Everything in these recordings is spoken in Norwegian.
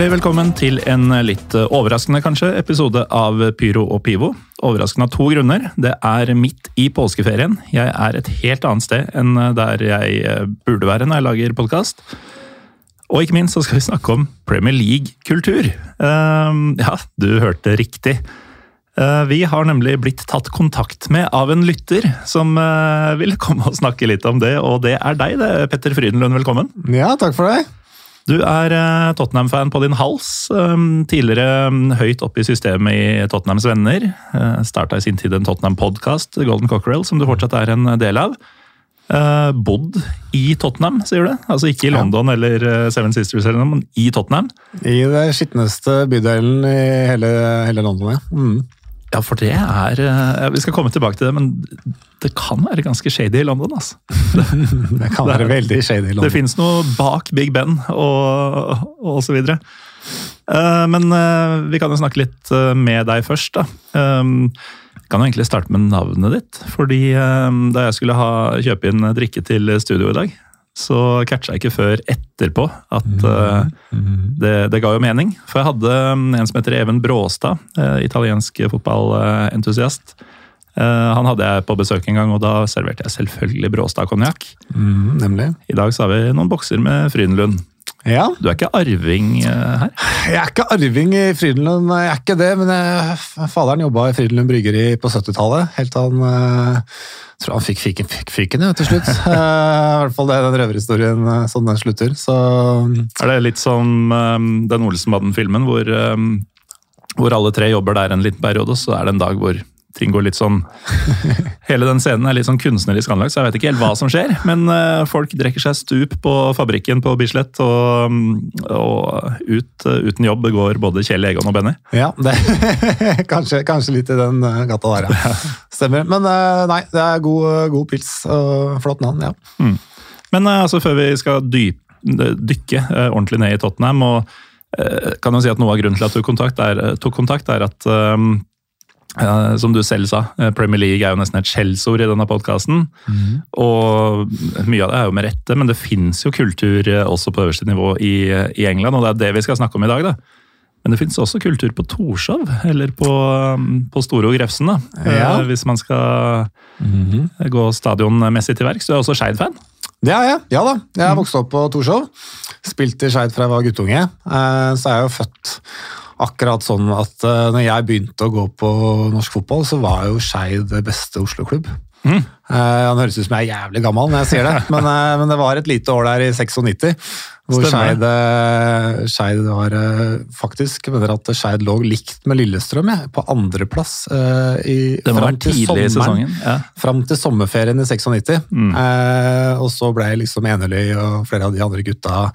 Hjertelig velkommen til en litt overraskende kanskje, episode av Pyro og Pivo. Overraskende av to grunner. Det er midt i påskeferien. Jeg er et helt annet sted enn der jeg burde være når jeg lager podkast. Og ikke minst så skal vi snakke om Premier League-kultur. Uh, ja, du hørte riktig. Uh, vi har nemlig blitt tatt kontakt med av en lytter som uh, ville komme og snakke litt om det, og det er deg, det, Petter Frydenlund. Velkommen. Ja, takk for det. Du er eh, Tottenham-fan på din hals. Um, tidligere um, høyt oppe i systemet i Tottenhams venner. Uh, Starta i sin tid en Tottenham-podkast, Golden Cockerel, som du fortsatt er en del av. Bodd i Tottenham, sier du? Altså ikke i London ja. eller Seven Sisters, eller noe, men i Tottenham? I den skitneste bydelen i hele, hele London, ja. Mm. Ja, for det er ja, Vi skal komme tilbake til det, men det kan være ganske shady i London. altså. Det, kan være det, veldig shady i London. Det fins noe bak Big Ben og, og så videre. Uh, men uh, vi kan jo snakke litt uh, med deg først, da. Um, kan jo egentlig starte med navnet ditt. fordi Da jeg skulle ha, kjøpe inn drikke til studio i dag, så catcha jeg ikke før etterpå at uh, det, det, ga jo mening. For jeg hadde um, en som heter Even Bråstad, uh, italiensk fotballentusiast. Uh, han hadde jeg på besøk en gang, og da serverte jeg selvfølgelig Bråstad-konjakk. Mm, nemlig. I dag så har vi noen bokser med Frydenlund. Ja. Du er ikke arving her? Jeg er ikke arving i Frydenlund, jeg er ikke det. Men jeg, faderen jobba i Frydenlund bryggeri på 70-tallet. Helt til han jeg tror han fikk fyken, fikk fyken ja, til slutt. Eh, I hvert fall det er den røverhistorien eh, sånn den slutter. Så... Er det litt som den Olsenbanden-filmen hvor, hvor alle tre jobber der en liten periode, så er det en dag hvor ting går litt sånn Hele den scenen er litt sånn kunstnerisk anlagt, så jeg vet ikke helt hva som skjer. Men uh, folk drikker seg stup på fabrikken på Bislett, og, og ut, uten jobb går både Kjell Egon og Benny. Ja, det, kanskje, kanskje, litt i den uh, gata der, ja. Stemmer. Men nei, det er god, god pils og flott navn, ja. Mm. Men altså, før vi skal dyp, dykke ordentlig ned i Tottenham og kan jo si at Noe av grunnen til at du kontakt er, tok kontakt, er at um, Uh, som du selv sa, eh, Premier League er jo nesten et skjellsord i denne podkasten. Mm. Og mye av det er jo med rette, men det fins jo kultur eh, også på øverste nivå i, i, England, og det er det vi skal snakke om i dag. da. Men det fins også kultur på Torshov, eller på, på Store og Grefsen, da. Ja. Uh, hvis man skal mm -hmm. gå stadionmessig til verks. Du er også Skeid-fan? Det er jeg. Ja da. Jeg har mhm. vokst opp på Torshov. Spilt i Skeid fra jeg var guttunge. Uh, så er jeg jo født akkurat sånn at uh, når jeg begynte å gå på norsk fotball, så var jo Skeid beste Oslo-klubb. Mm. Uh, han høres ut som jeg er jævlig gammel når jeg sier det, men, uh, men det var et lite år der i 96 hvor Skeid, eh, Skeid var eh, faktisk mener at Skeid lå likt med Lillestrøm jeg, på andreplass uh, det var tidlig sommeren, i. Ja. Fram til sommerferien i 96. Mm. Uh, og så ble liksom Eneløy og flere av de andre gutta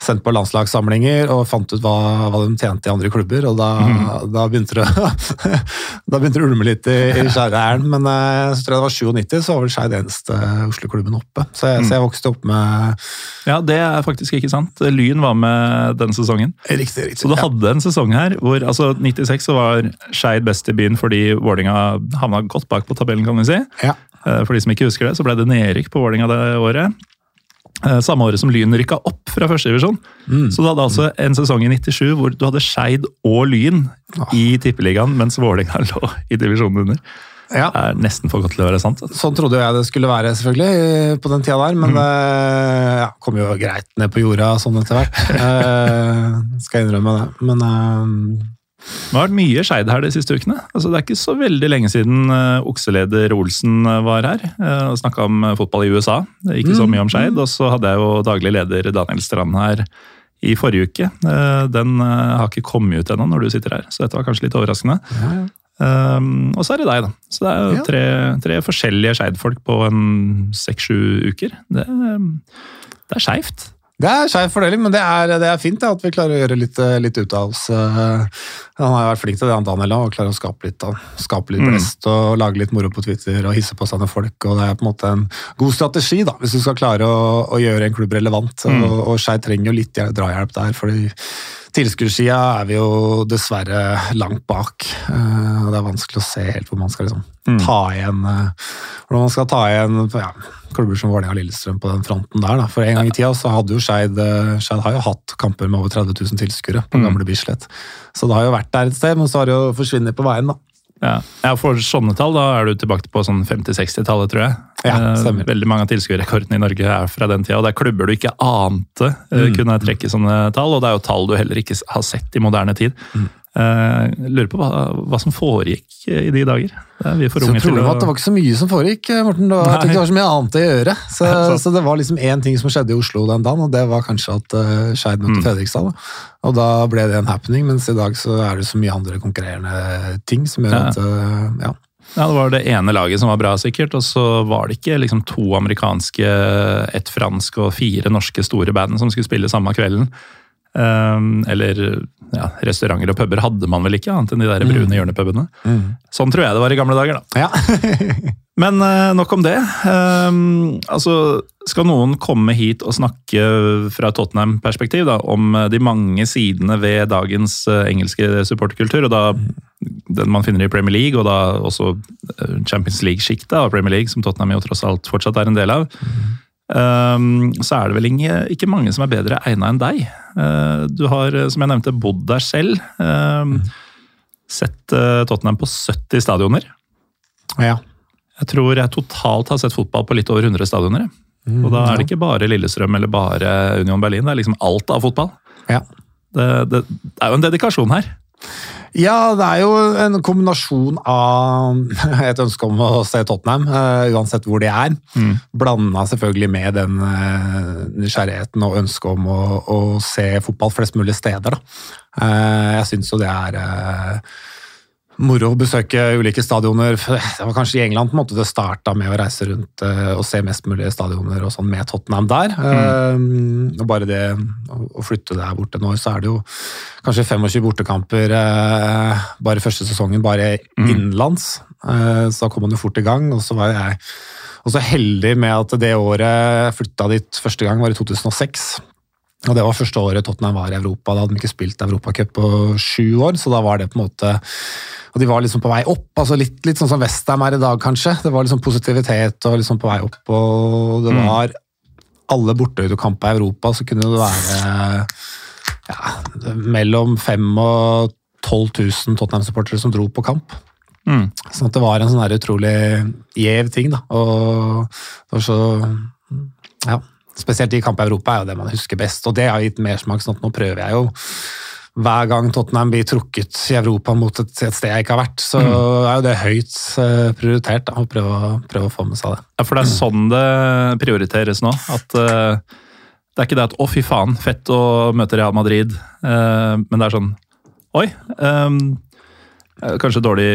sendt på landslagssamlinger og fant ut hva, hva de tjente i andre klubber. Og da, mm. da begynte det å ulme litt i, i skjæreren. Men uh, så tror jeg det var 97, så var vel Skeid eneste Oslo-klubben oppe. Så jeg, mm. så jeg vokste opp med Ja, det er faktisk ikke sant? Lyn var med den sesongen. Riktig, riktig. Så du hadde en sesong her hvor altså 96 så var Skeid best i byen fordi Vålinga havna godt bak på tabellen, kan vi si. Ja. Eh, for de som ikke husker det, så ble det nedrykk på Vålinga det året. Eh, samme året som Lyn rykka opp fra førstedivisjon. Mm. Så du hadde altså en sesong i 97 hvor du hadde Skeid og Lyn oh. i Tippeligaen, mens Vålinga lå i divisjonen under. Ja. Er nesten for godt til å være sant. Sånn trodde jeg det skulle være, selvfølgelig, på den tida der. Men mm. det ja, kom jo greit ned på jorda sånn etter hvert. uh, skal jeg innrømme det. Men uh, det har vært mye Skeid her de siste ukene. Altså, det er ikke så veldig lenge siden uh, okseleder Olsen var her uh, og snakka om fotball i USA. Det gikk ikke så mm. mye om Skeid. Og så hadde jeg jo daglig leder Daniel Strand her i forrige uke. Uh, den har ikke kommet ut ennå når du sitter her, så dette var kanskje litt overraskende. Ja, ja. Um, og så er det deg, da. Så det er jo tre, tre forskjellige Skeid-folk på en seks-sju uker. Det, det er skeivt. Det er skeiv fordeling, men det er, det er fint da, at vi klarer å gjøre litt, litt ut av oss. Uh, han har jo vært flink til det, han Daniel, og klarer å skape litt, skape litt mm. og lage litt moro på Twitter og hisse på seg noen folk. og Det er på en måte en god strategi da, hvis du skal klare å, å gjøre en klubb relevant. Mm. Og, og Skeid trenger jo litt drahjelp der. fordi Tilskuersida er vi jo dessverre langt bak. og det er vanskelig å se helt hvor man skal liksom mm. ta igjen eh, Hvordan man skal ta igjen ja, klubber som Vålerenga og Lillestrøm på den fronten der. Da. For en gang i tida så hadde jo Skeid eh, Skeid har jo hatt kamper med over 30 000 tilskuere på Mm. gamle Bislett. Så det har jo vært der et sted, men så har det jo forsvunnet på veien, da. Ja. ja, For sånne tall da er du tilbake på sånn 50-60-tallet, tror jeg. Ja, Eh, stemmer. Veldig mange av tilskuerrekordene i Norge er fra den tida, og det er klubber du ikke ante eh, Mm. kunne trekke sånne tall, og det er jo tall du heller ikke har sett i moderne tid. Mm. Eh, lurer på hva, hva som foregikk eh, i de dager. Vi er for unge til å at det var ikke så mye som foregikk, eh, Morten. Det var, det var så mye annet å gjøre. Så, så det var liksom én ting som skjedde i Oslo den dagen, og det var kanskje at uh, Skeid møtte Mm. Fredrikstad. Da. Og da ble det en happening, mens i dag så er det så mye andre konkurrerende ting som gjør Ja. at uh, ja. Ja, Det var det ene laget som var bra, sikkert, og så var det ikke liksom to amerikanske, ett fransk og fire norske store band som skulle spille samme kvelden. Um, eller ja, restauranter og puber hadde man vel ikke, annet enn de der brune hjørnepubene. Sånn tror jeg det var i gamle dager, da. Ja. Men eh, nok om det. Um, altså, skal noen komme hit og snakke fra Tottenham-perspektiv da, om eh, de mange sidene ved dagens eh, engelske supporterkultur, og da den man finner i Premier League, og da også Champions League-sjiktet av Premier League, som Tottenham jo tross alt fortsatt er en del av, um, så er det vel ikke, ikke mange som er bedre egna enn deg. Eh, du har, eh, som jeg nevnte, bodd der selv. Um, Sett eh, Tottenham på 70 stadioner. ja. Jeg tror jeg totalt har sett fotball på litt over 100 stadioner. Mm, Og da er det ikke bare Lillestrøm eller bare Union Berlin, det er liksom alt av fotball. Ja. Det, det, det er jo en dedikasjon her. Ja, det er jo en kombinasjon av et ønske om å se Tottenham, eh, uansett hvor de er. Mm. Blanda selvfølgelig med den eh, nysgjerrigheten og ønsket om å, å se fotball flest mulig steder. Da. Eh, jeg syns jo det er moro å besøke ulike stadioner. Det var kanskje i England på en måte det starta med å reise rundt eh, og se mest mulig stadioner og sånn med Tottenham der. Eh, og bare det å flytte der borte nå, så er det jo kanskje 25 bortekamper eh, bare første sesongen, bare innenlands. Eh, så da kom man jo fort i gang. Og så var jeg også heldig med at det året jeg flytta dit første gang, var i 2006. Og Det var første året Tottenham var i Europa. Da hadde de ikke spilt Europacup på sju år, så da var det på en måte Og de var liksom på vei opp, altså litt, litt sånn som Westham er i dag, kanskje. Det var liksom positivitet og liksom på vei opp, og det Mm. var alle bortekamper i Europa, så kunne det være ja, mellom 5000 og 12 000 Tottenham-supportere som dro på kamp. Mm. Sånn at det var en sånn utrolig gjev ting, da. Og det var så Ja. Spesielt i kamp i Europa er jo det man husker best, og det har gitt mersmak. sånn at nå prøver jeg jo hver gang Tottenham blir trukket i Europa mot et, et sted jeg ikke har vært, så er jo det høyt eh, prioritert da, å prøve, prøve å få med seg det. Ja, For det er sånn det prioriteres nå. At uh, det er ikke det at 'å, fy faen, fett å møte Real Madrid', uh, men det er sånn Oi. eh, Kanskje dårlig,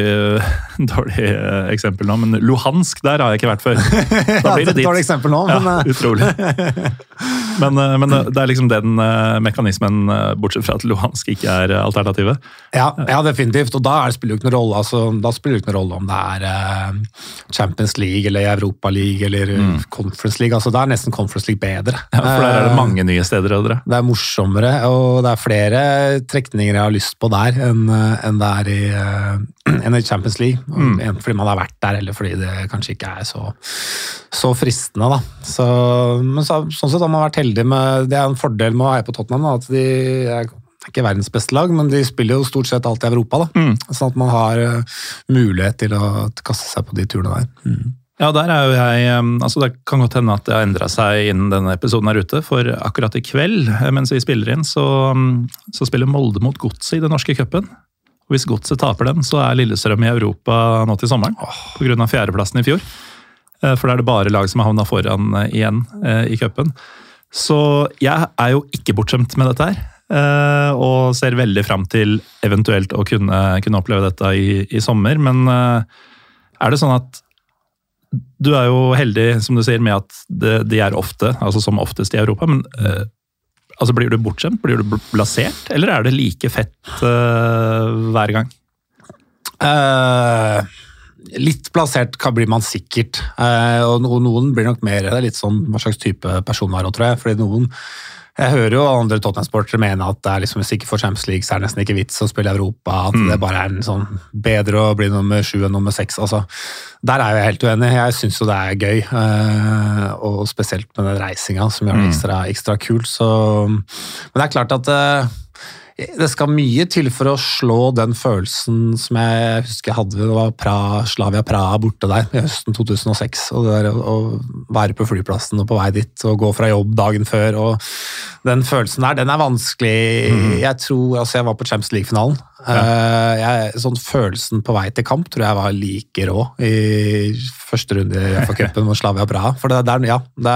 dårlig eh, eksempel nå, men Luhansk, der har jeg ikke vært før. Da blir det et dårlig eksempel nå, Ja, men Ja, utrolig. Men, eh, men det, det er liksom den eh, mekanismen, eh, bortsett fra at Luhansk ikke er eh, alternativet. Ja, ja, definitivt. Og da er det spiller det ikke noen rolle altså, da spiller det ikke noen rolle om det er eh, Champions League eller Europa League eller mm. Conference League. altså Da er nesten Conference League bedre. Ja, for der er det Eh, mange nye steder å dra. Det er morsommere, og det er flere trekninger jeg har lyst på der enn eh, enn det er i, eh, enn i Champions League. Mm. Enten fordi man har vært der, eller fordi det kanskje ikke er så, så fristende. Da. Så, men så, sånn sett har man vært heldig med Det er en fordel med å heie på Tottenham. Da, at de er ikke verdens beste lag, men de spiller jo stort sett alt i Europa. Da. Mm. Sånn at man har eh, mulighet til å kaste seg på de turene der. Ja, der er jo jeg altså Det kan godt hende at det har endra seg innen denne episoden er ute. For akkurat i kveld, eh, mens vi spiller inn, så, så spiller Molde mot Godset i den norske cupen. Hvis Godset taper den, så er Lillestrøm i Europa nå til sommeren. Pga. fjerdeplassen i fjor. Eh, For da er det bare lag som har havna foran igjen i cupen. Så jeg er jo ikke bortskjemt med dette her. eh, Og ser veldig fram til eventuelt å kunne, kunne oppleve dette i, i sommer. Men eh, er det sånn at du er jo heldig, som du sier, med at det, de er ofte, altså som oftest i Europa. Men eh, altså blir du bortskjemt? Blir du bl- blasert? Eller er det like fett uh, hver gang? Eh, litt plassert kan- blir man sikkert, eh, og noen blir nok mer Det er litt sånn hva slags type person man tror jeg. Fordi noen jeg hører jo andre Tottenham-sportere mene at det er liksom, hvis ikke for Champions League, så er det nesten ikke vits å spille i Europa. At Mm. det bare er en sånn bedre å bli nummer sju enn nummer seks. Altså, der er jeg helt uenig. Jeg syns jo det er gøy, eh, og spesielt med den reisinga som gjør det Mm. ekstra, ekstra kult. Så, men det er klart at eh, det skal mye til for å slå den følelsen som jeg husker jeg hadde. Det var Praha, Slavia Praha borte der i høsten 2006. og det der å være på flyplassen og på vei dit og gå fra jobb dagen før. og Den følelsen der, den er vanskelig. Jeg tror, altså jeg var på Champions League-finalen. Ja. jeg- sånn Følelsen på vei til kamp tror jeg var like rå i første runde i FA-cupen mot Slavia Praha. For det, det, er, ja, det,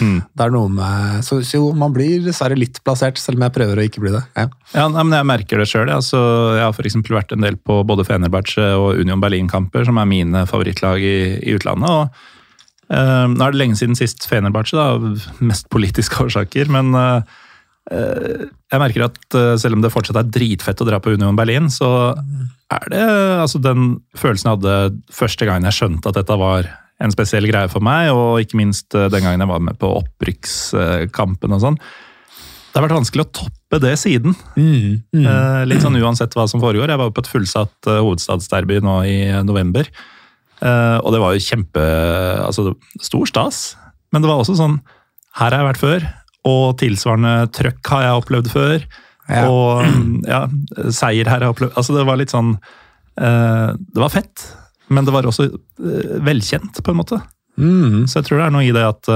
Mm. det er noe med så, så jo, man blir dessverre litt plassert, selv om jeg prøver å ikke bli det. Ja. Ja, men Jeg merker det sjøl. Altså, jeg har for eksempel vært en del på både Fenerbahçe og Union Berlin-kamper, som er mine favorittlag i, i utlandet. og eh, Nå er det lenge siden sist Fenerbahçe, da, mest politiske årsaker. Men eh, eh, jeg merker at eh, selv om det fortsatt er dritfett å dra på Union Berlin, så er det altså den følelsen jeg hadde første gangen jeg skjønte at dette var en spesiell greie for meg, og ikke minst eh, den gangen jeg var med på opprykkskampen og sånn. Det har vært vanskelig å toppe det siden. Mm. Eh, litt sånn uansett hva som foregår. Jeg var jo på et fullsatt eh, hovedstadsderby nå i november. Eh, og det var jo kjempe Altså, stor stas. Men det var også sånn Her har jeg vært før. Og tilsvarende trøkk har jeg opplevd før. Ja. Og ja, seier her har jeg opplevd Altså, det var litt sånn eh, Det var fett, men det var også eh, velkjent, på en måte. Mm. Så jeg tror det er noe i det at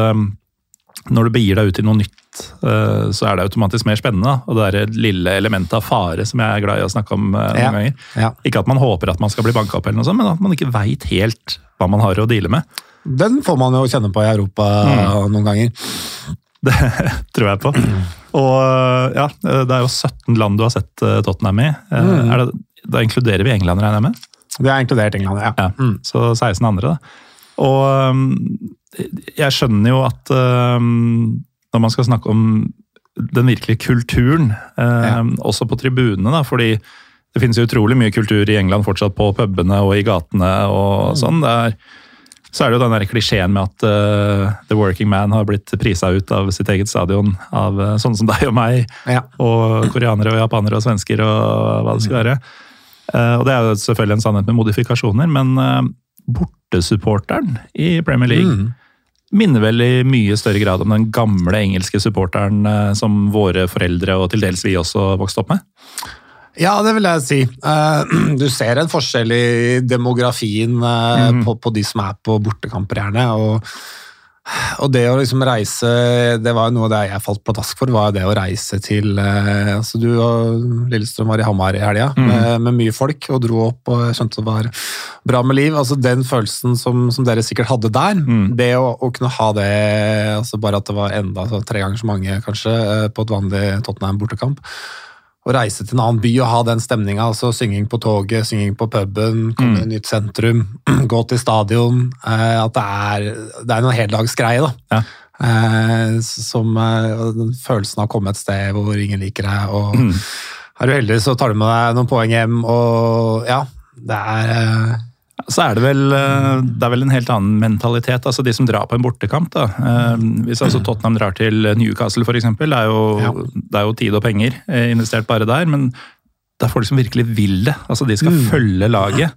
når du begir deg ut i noe nytt, uh, så er det automatisk mer spennende. Og det er et lille elementet av fare som jeg er glad i å snakke om uh, noen Ja. ganger. Ja. Ikke at man håper at man skal bli banka opp, eller noe sånt, men at man ikke veit helt hva man har å deale med. Den får man jo kjenne på i Europa noen ganger. Det tror jeg på. Og uh, ja, det er jo 17 land du har sett Tottenham i. Mm. er det, da inkluderer vi England, regner jeg med? Vi har inkludert England, ja. Ja, Mm. Så 16 andre, da. Og um, jeg skjønner jo at uh, når man skal snakke om den virkelige kulturen, um, også på tribunene, da, fordi det finnes jo utrolig mye kultur i England fortsatt på pubene og i gatene og sånn. Det er, så er det jo den der klisjeen med at uh, The Working Man har blitt prisa ut av sitt eget stadion av uh, sånne som deg og meg, Ja. og koreanere og japanere og svensker og hva det skal være. Eh, og det er jo selvfølgelig en sannhet med modifikasjoner, men uh, bortesupporteren i Premier League Mm. Minner vel i mye større grad om den gamle engelske supporteren eh, som våre foreldre og til dels vi også vokste opp med. Ja, det vil jeg si. Eh, Du ser en forskjell i demografien Mhm. på, på de som er på bortekamper, gjerne. Og, og det å liksom reise Det var noe av det jeg falt pladask for, var det å reise til eh, altså Du og Lillestrøm var i Hamar i helga mm. med, med mye folk og dro opp og skjønte det var bra med liv. Altså Den følelsen som, som dere sikkert hadde der, Mm. det å, å kunne ha det altså Bare at det var enda så tre ganger så mange, kanskje, eh, på et vanlig Tottenham-bortekamp å reise til en annen by og ha den stemninga, altså synging på toget, synging på puben, komme i nytt sentrum, gå til stadion eh, At det er, det er noen heldagsgreie, da. Ja. Eh, som eh, følelsen av å komme et sted hvor ingen liker deg, og Mm. er du heldig, så tar du med deg noen poeng hjem, og ja Det er eh, Så er det vel, eh, det er vel en helt annen mentalitet. altså De som drar på en bortekamp. da. Eh, Hvis altså Tottenham drar til Newcastle f.eks., det, er jo- Ja. det er jo tid og penger eh, investert bare der. Men det er folk som virkelig vil det. altså De skal Mm. følge laget.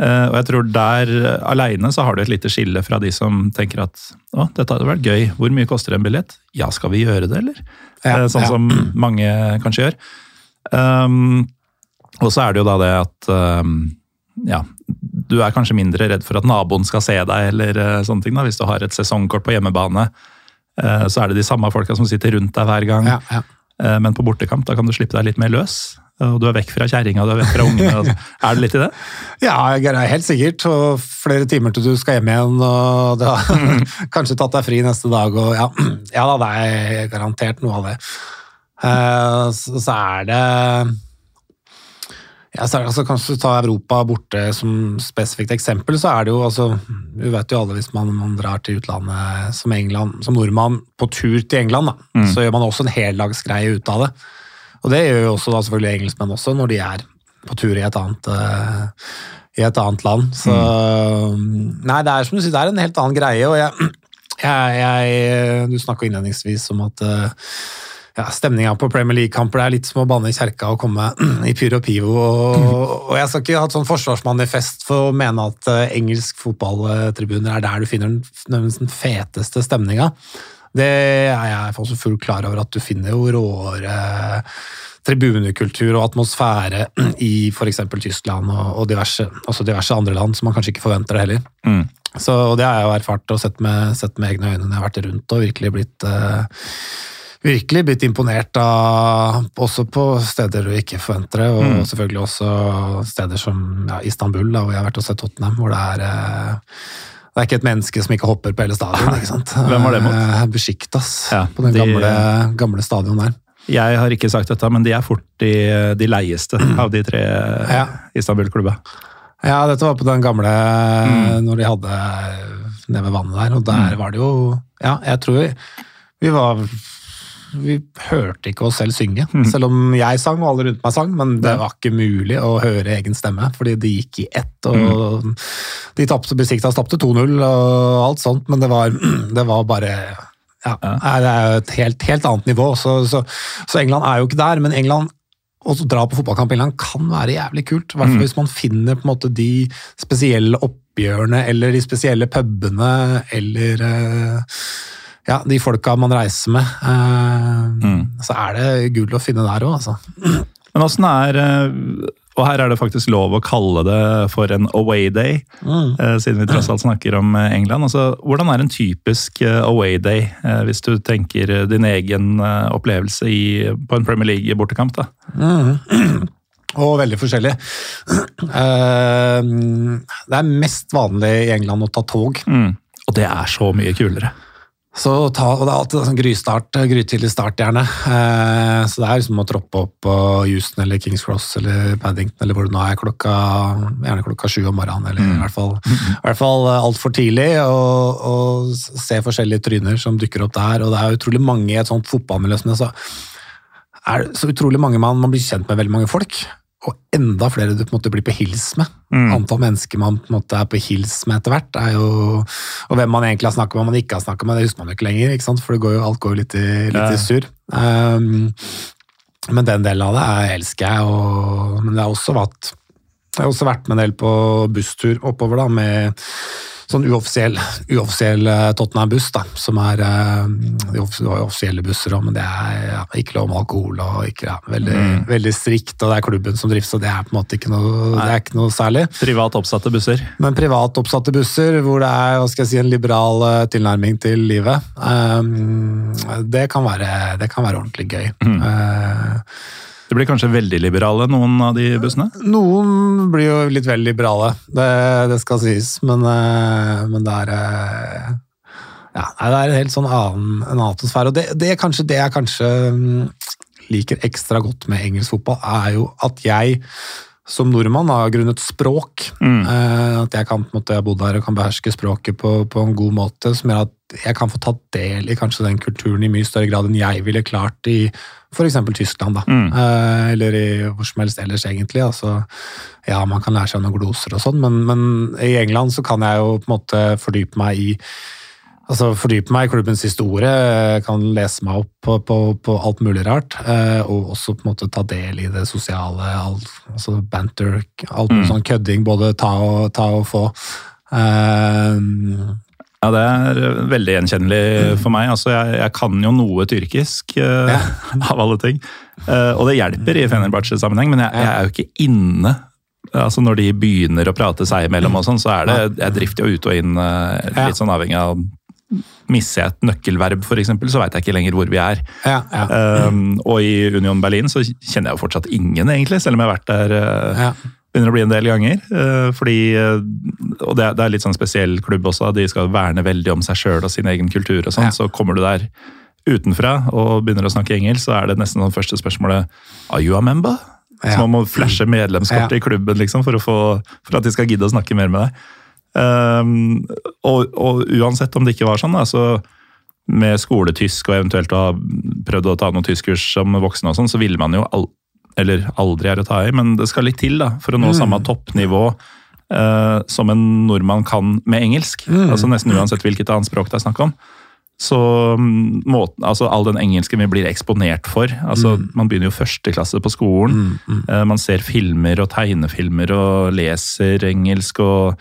Og jeg tror der aleine så har du et lite skille fra de som tenker at å, dette hadde vært gøy, hvor mye koster en billett? Ja, skal vi gjøre det, eller? Ja, sånn ja. som mange kanskje gjør. Um, og så er det jo da det at um, ja, du er kanskje mindre redd for at naboen skal se deg, eller uh, sånne ting. da, Hvis du har et sesongkort på hjemmebane, uh, så er det de samme folka som sitter rundt deg hver gang. ja, ja. Uh, men på bortekamp da kan du slippe deg litt mer løs. Og du er vekk fra kjerringa, du er vekk fra ungene. er det litt i det? Ja, helt sikkert. Og flere timer til du skal hjem igjen, og du har kanskje tatt deg fri neste dag. Og ja, ja da, det er garantert noe av det. Eh, så er det ja, så altså, Kanskje ta Europa borte som spesifikt eksempel, så er det jo altså Vi vet jo alle hvis man, man drar til utlandet som, England, som nordmann på tur til England, da, Mm. så gjør man også en heldagsgreie ut av det. Og det gjør jo også da selvfølgelig engelskmenn også, når de er på tur i et annet, uh, i et annet land. Så Nei, det er som du sier, det er en helt annen greie. og jeg, jeg, jeg Du snakka innledningsvis om at eh, ja, stemninga på Premier League-kamper. Det er litt som å banne i kjerka og komme i pyro og pivo. Og, og jeg skal ikke ha et sånn forsvarsmanifest for å mene at uh, engelsk fotballtribuner er der du finner den, den feteste stemninga. Det er jeg også fullt klar over, at du finner jo råere tribunekultur og atmosfære i f.eks. Tyskland og, diverse, altså diverse, andre land, som man kanskje ikke forventer det heller. Mm. Så, og det har jeg jo erfart og sett med, sett med, egne øyne når jeg har vært rundt og virkelig blitt uh, virkelig blitt imponert av Også på steder du ikke forventer det, og mm. selvfølgelig også steder som ja, Istanbul, da, hvor jeg har vært og sett Tottenham, hvor det er eh, det er ikke et menneske som ikke hopper på hele stadion. ikke sant? Hvem var det mot? Eh, Besjiktas, ja, på den de, gamle, gamle stadion der. Jeg har ikke sagt dette, men de er fort de, de leieste av de tre ja. Istanbul-klubba. Ja, dette var på den gamle mm. når de hadde nede ved vannet der, og der mm. var det jo Ja, jeg tror vi var vi hørte ikke oss selv synge, mm. selv om jeg sang og alle rundt meg sang. Men det var ikke mulig å høre egen stemme, fordi det gikk i ett. og mm. De tapte Besiktas tapte 2-0 og alt sånt, men det var, det var bare ja, Det er et helt, helt annet nivå. Så, så, så, England er jo ikke der, men England å dra på fotballkamp i England kan være jævlig kult. I hvert fall mm. hvis man finner på en måte de spesielle oppgjørene eller de spesielle pubene eller uh, ja, de folka man reiser med. Uh, mm. Så er det gull å finne der òg, altså. Men åssen er uh, og her er det faktisk lov å kalle det for en away day, mm. Eh, siden vi tross alt snakker om eh, England. Altså, hvordan er en typisk eh, away day, hvis du tenker din egen opplevelse i, på en Premier League-bortekamp? da? Mm. Og veldig forskjellig. Det er mest vanlig i England å ta tog. Mm. Og det er så mye kulere. Så ta, og Det er alltid sånn grystart, grytidlig start, gjerne. Eh, så det er liksom å troppe opp på Houston eller Kings Cross eller Paddington eller hvor det nå er, klokka, gjerne klokka sju om morgenen. Eller mm. i hvert fall, i hvert fall eh, altfor tidlig. Og, og, se forskjellige tryner som dukker opp der. Og det er utrolig mange i et sånt fotballmiljø som det, så er det så utrolig mange man, man blir kjent med veldig mange folk og enda flere du på en måte blir på hils med. Mm. Antall mennesker man på en måte er på hils med etter hvert, er jo Og hvem man egentlig har snakket med og man ikke har snakket med, det husker man jo ikke lenger, ikke sant? for går jo, alt går jo litt i, litt ja. i surr. Um, men den delen av det er, elsker jeg, og, men det har også vært jeg har også vært med en del på busstur oppover da, med sånn uoffisiell, uoffisiell eh, Tottenham-buss, da, som er eh, De har offisielle busser òg, men det er ja, ikke lov med alkohol og ikke, ja, veldig, mm. veldig, strikt. Og det er klubben som drifter, så det er på en måte ikke noe, det er ikke noe særlig. Privat oppsatte busser? Men privat oppsatte busser, hvor det er hva skal jeg si, en liberal eh, tilnærming til livet, um, det, kan være, det kan være ordentlig gøy. Mm. Uh, det blir kanskje veldig liberale, noen av de bussene? Noen blir jo litt vel liberale, det, det skal sies. Men, eh, men, det er eh, ja, det er en helt sånn annen, en atmosfære. Og det, det, er kanskje, det jeg kanskje mm, liker ekstra godt med engelsk fotball, er jo at jeg som nordmann har grunnet språk. Mm. Eh, at jeg kan på en måte, jeg har bodd her og kan beherske språket på, på, en god måte, som gjør at jeg kan få tatt del i kanskje den kulturen i mye større grad enn jeg ville klart i f.eks. Tyskland, da. Mm. Eh, eller i hvor som helst ellers, egentlig. Altså, ja, man kan lære seg noen gloser og sånn, men, men, i England så kan jeg jo på en måte fordype meg i Altså Fordype meg i klubbens historie, kan lese meg opp på, på, på, alt mulig rart. Eh, og også på en måte ta del i det sosiale, alt, altså banter, alt mm. sånn kødding. Både ta og, ta og få. Uh, ja, det er eh, veldig gjenkjennelig for meg. Altså, jeg, jeg kan jo noe tyrkisk, uh, ja. av alle ting. Uh, og det hjelper i Fenerbahçe-sammenheng, men jeg, jeg, er jo ikke inne. Altså Når de begynner å prate seg imellom, og sånn, så er det Jeg drifter jo ut og inn, uh, litt sånn avhengig av Misser jeg et nøkkelverb, f.eks., så veit jeg ikke lenger hvor vi er. Ja, ja. Um, og i Union Berlin så kjenner jeg jo fortsatt ingen, egentlig, selv om jeg har vært der ja begynner å bli en del ganger. Eh, fordi, eh, og det er litt sånn spesiell klubb også, de skal verne veldig om seg sjøl og sin egen kultur. og sånn, ja. Så kommer du der utenfra og begynner å snakke engelsk, så er det nesten sånn første spørsmålet Are you a member? Ja. Så man må flashe medlemskortet ja. i klubben liksom, for, få, for, at de skal gidde å snakke mer med deg. Um, og, og, uansett om det ikke var sånn, da, så med skoletysk og eventuelt å ha prøvd å ta noen tyskkurs som voksen, og sånn, så ville man jo all, eller aldri er å ta i, men det skal litt til da, for å nå mm. samme toppnivå eh, som en nordmann kan med engelsk. Mm. altså Nesten uansett hvilket annet språk det er snakk om. Så mm, måten, altså all den engelsken vi blir eksponert for altså Mm. Man begynner jo første klasse på skolen. Eh, Man ser filmer og tegnefilmer og leser engelsk og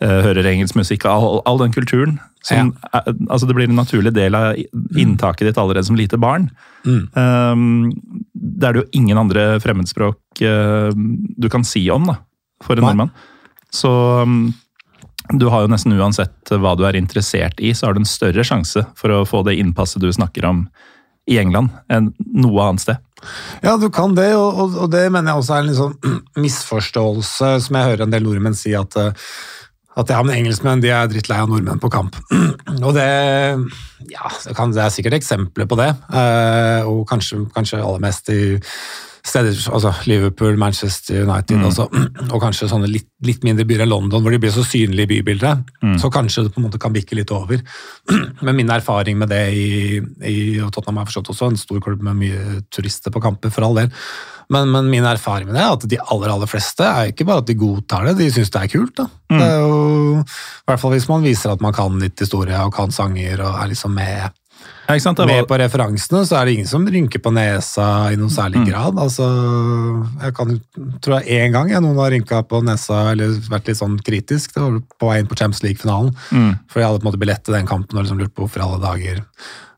eh, hører engelsk musikk. All, all den kulturen. Som, er, altså det blir en naturlig del av inntaket ditt allerede som lite barn. Mm. Um, det er det jo ingen andre fremmedspråk uh, du kan si om da, for en Nei. nordmann. Så um, du har jo nesten uansett hva du er interessert i, så har du en større sjanse for å få det innpasset du snakker om i England, enn noe annet sted. Ja, du kan det, og, og, og det mener jeg også er en sånn misforståelse som jeg hører en del nordmenn si at eh, at ja, men engelskmenn de er drittlei av nordmenn på kamp. Og det ja, det, kan, det er sikkert eksempler på det. eh, og kanskje, kanskje aller mest i steder altså Liverpool, Manchester United også, og kanskje sånne litt, litt mindre byer enn London, hvor de blir så synlige i bybildet. Så kanskje det på en måte kan bikke litt over. Men min erfaring med det i, i og Tottenham er forstått også en stor klubb med mye turister på kamper, for all del. Men, men min erfaring med det er at de aller aller fleste er ikke bare at de godtar det, de syns det er kult. da. Det er jo, I hvert fall hvis man viser at man kan litt historie og kan sanger og er liksom med, Ja? Det med på referansene, så er det ingen som rynker på nesa i noen særlig grad. Altså, jeg kan, tror jeg én gang jeg, noen har rynka på nesa eller vært litt sånn kritisk. Det var på vei inn på Champions League-finalen. mm, For jeg hadde på en måte billett til den kampen og liksom lurt på hvorfor alle dager.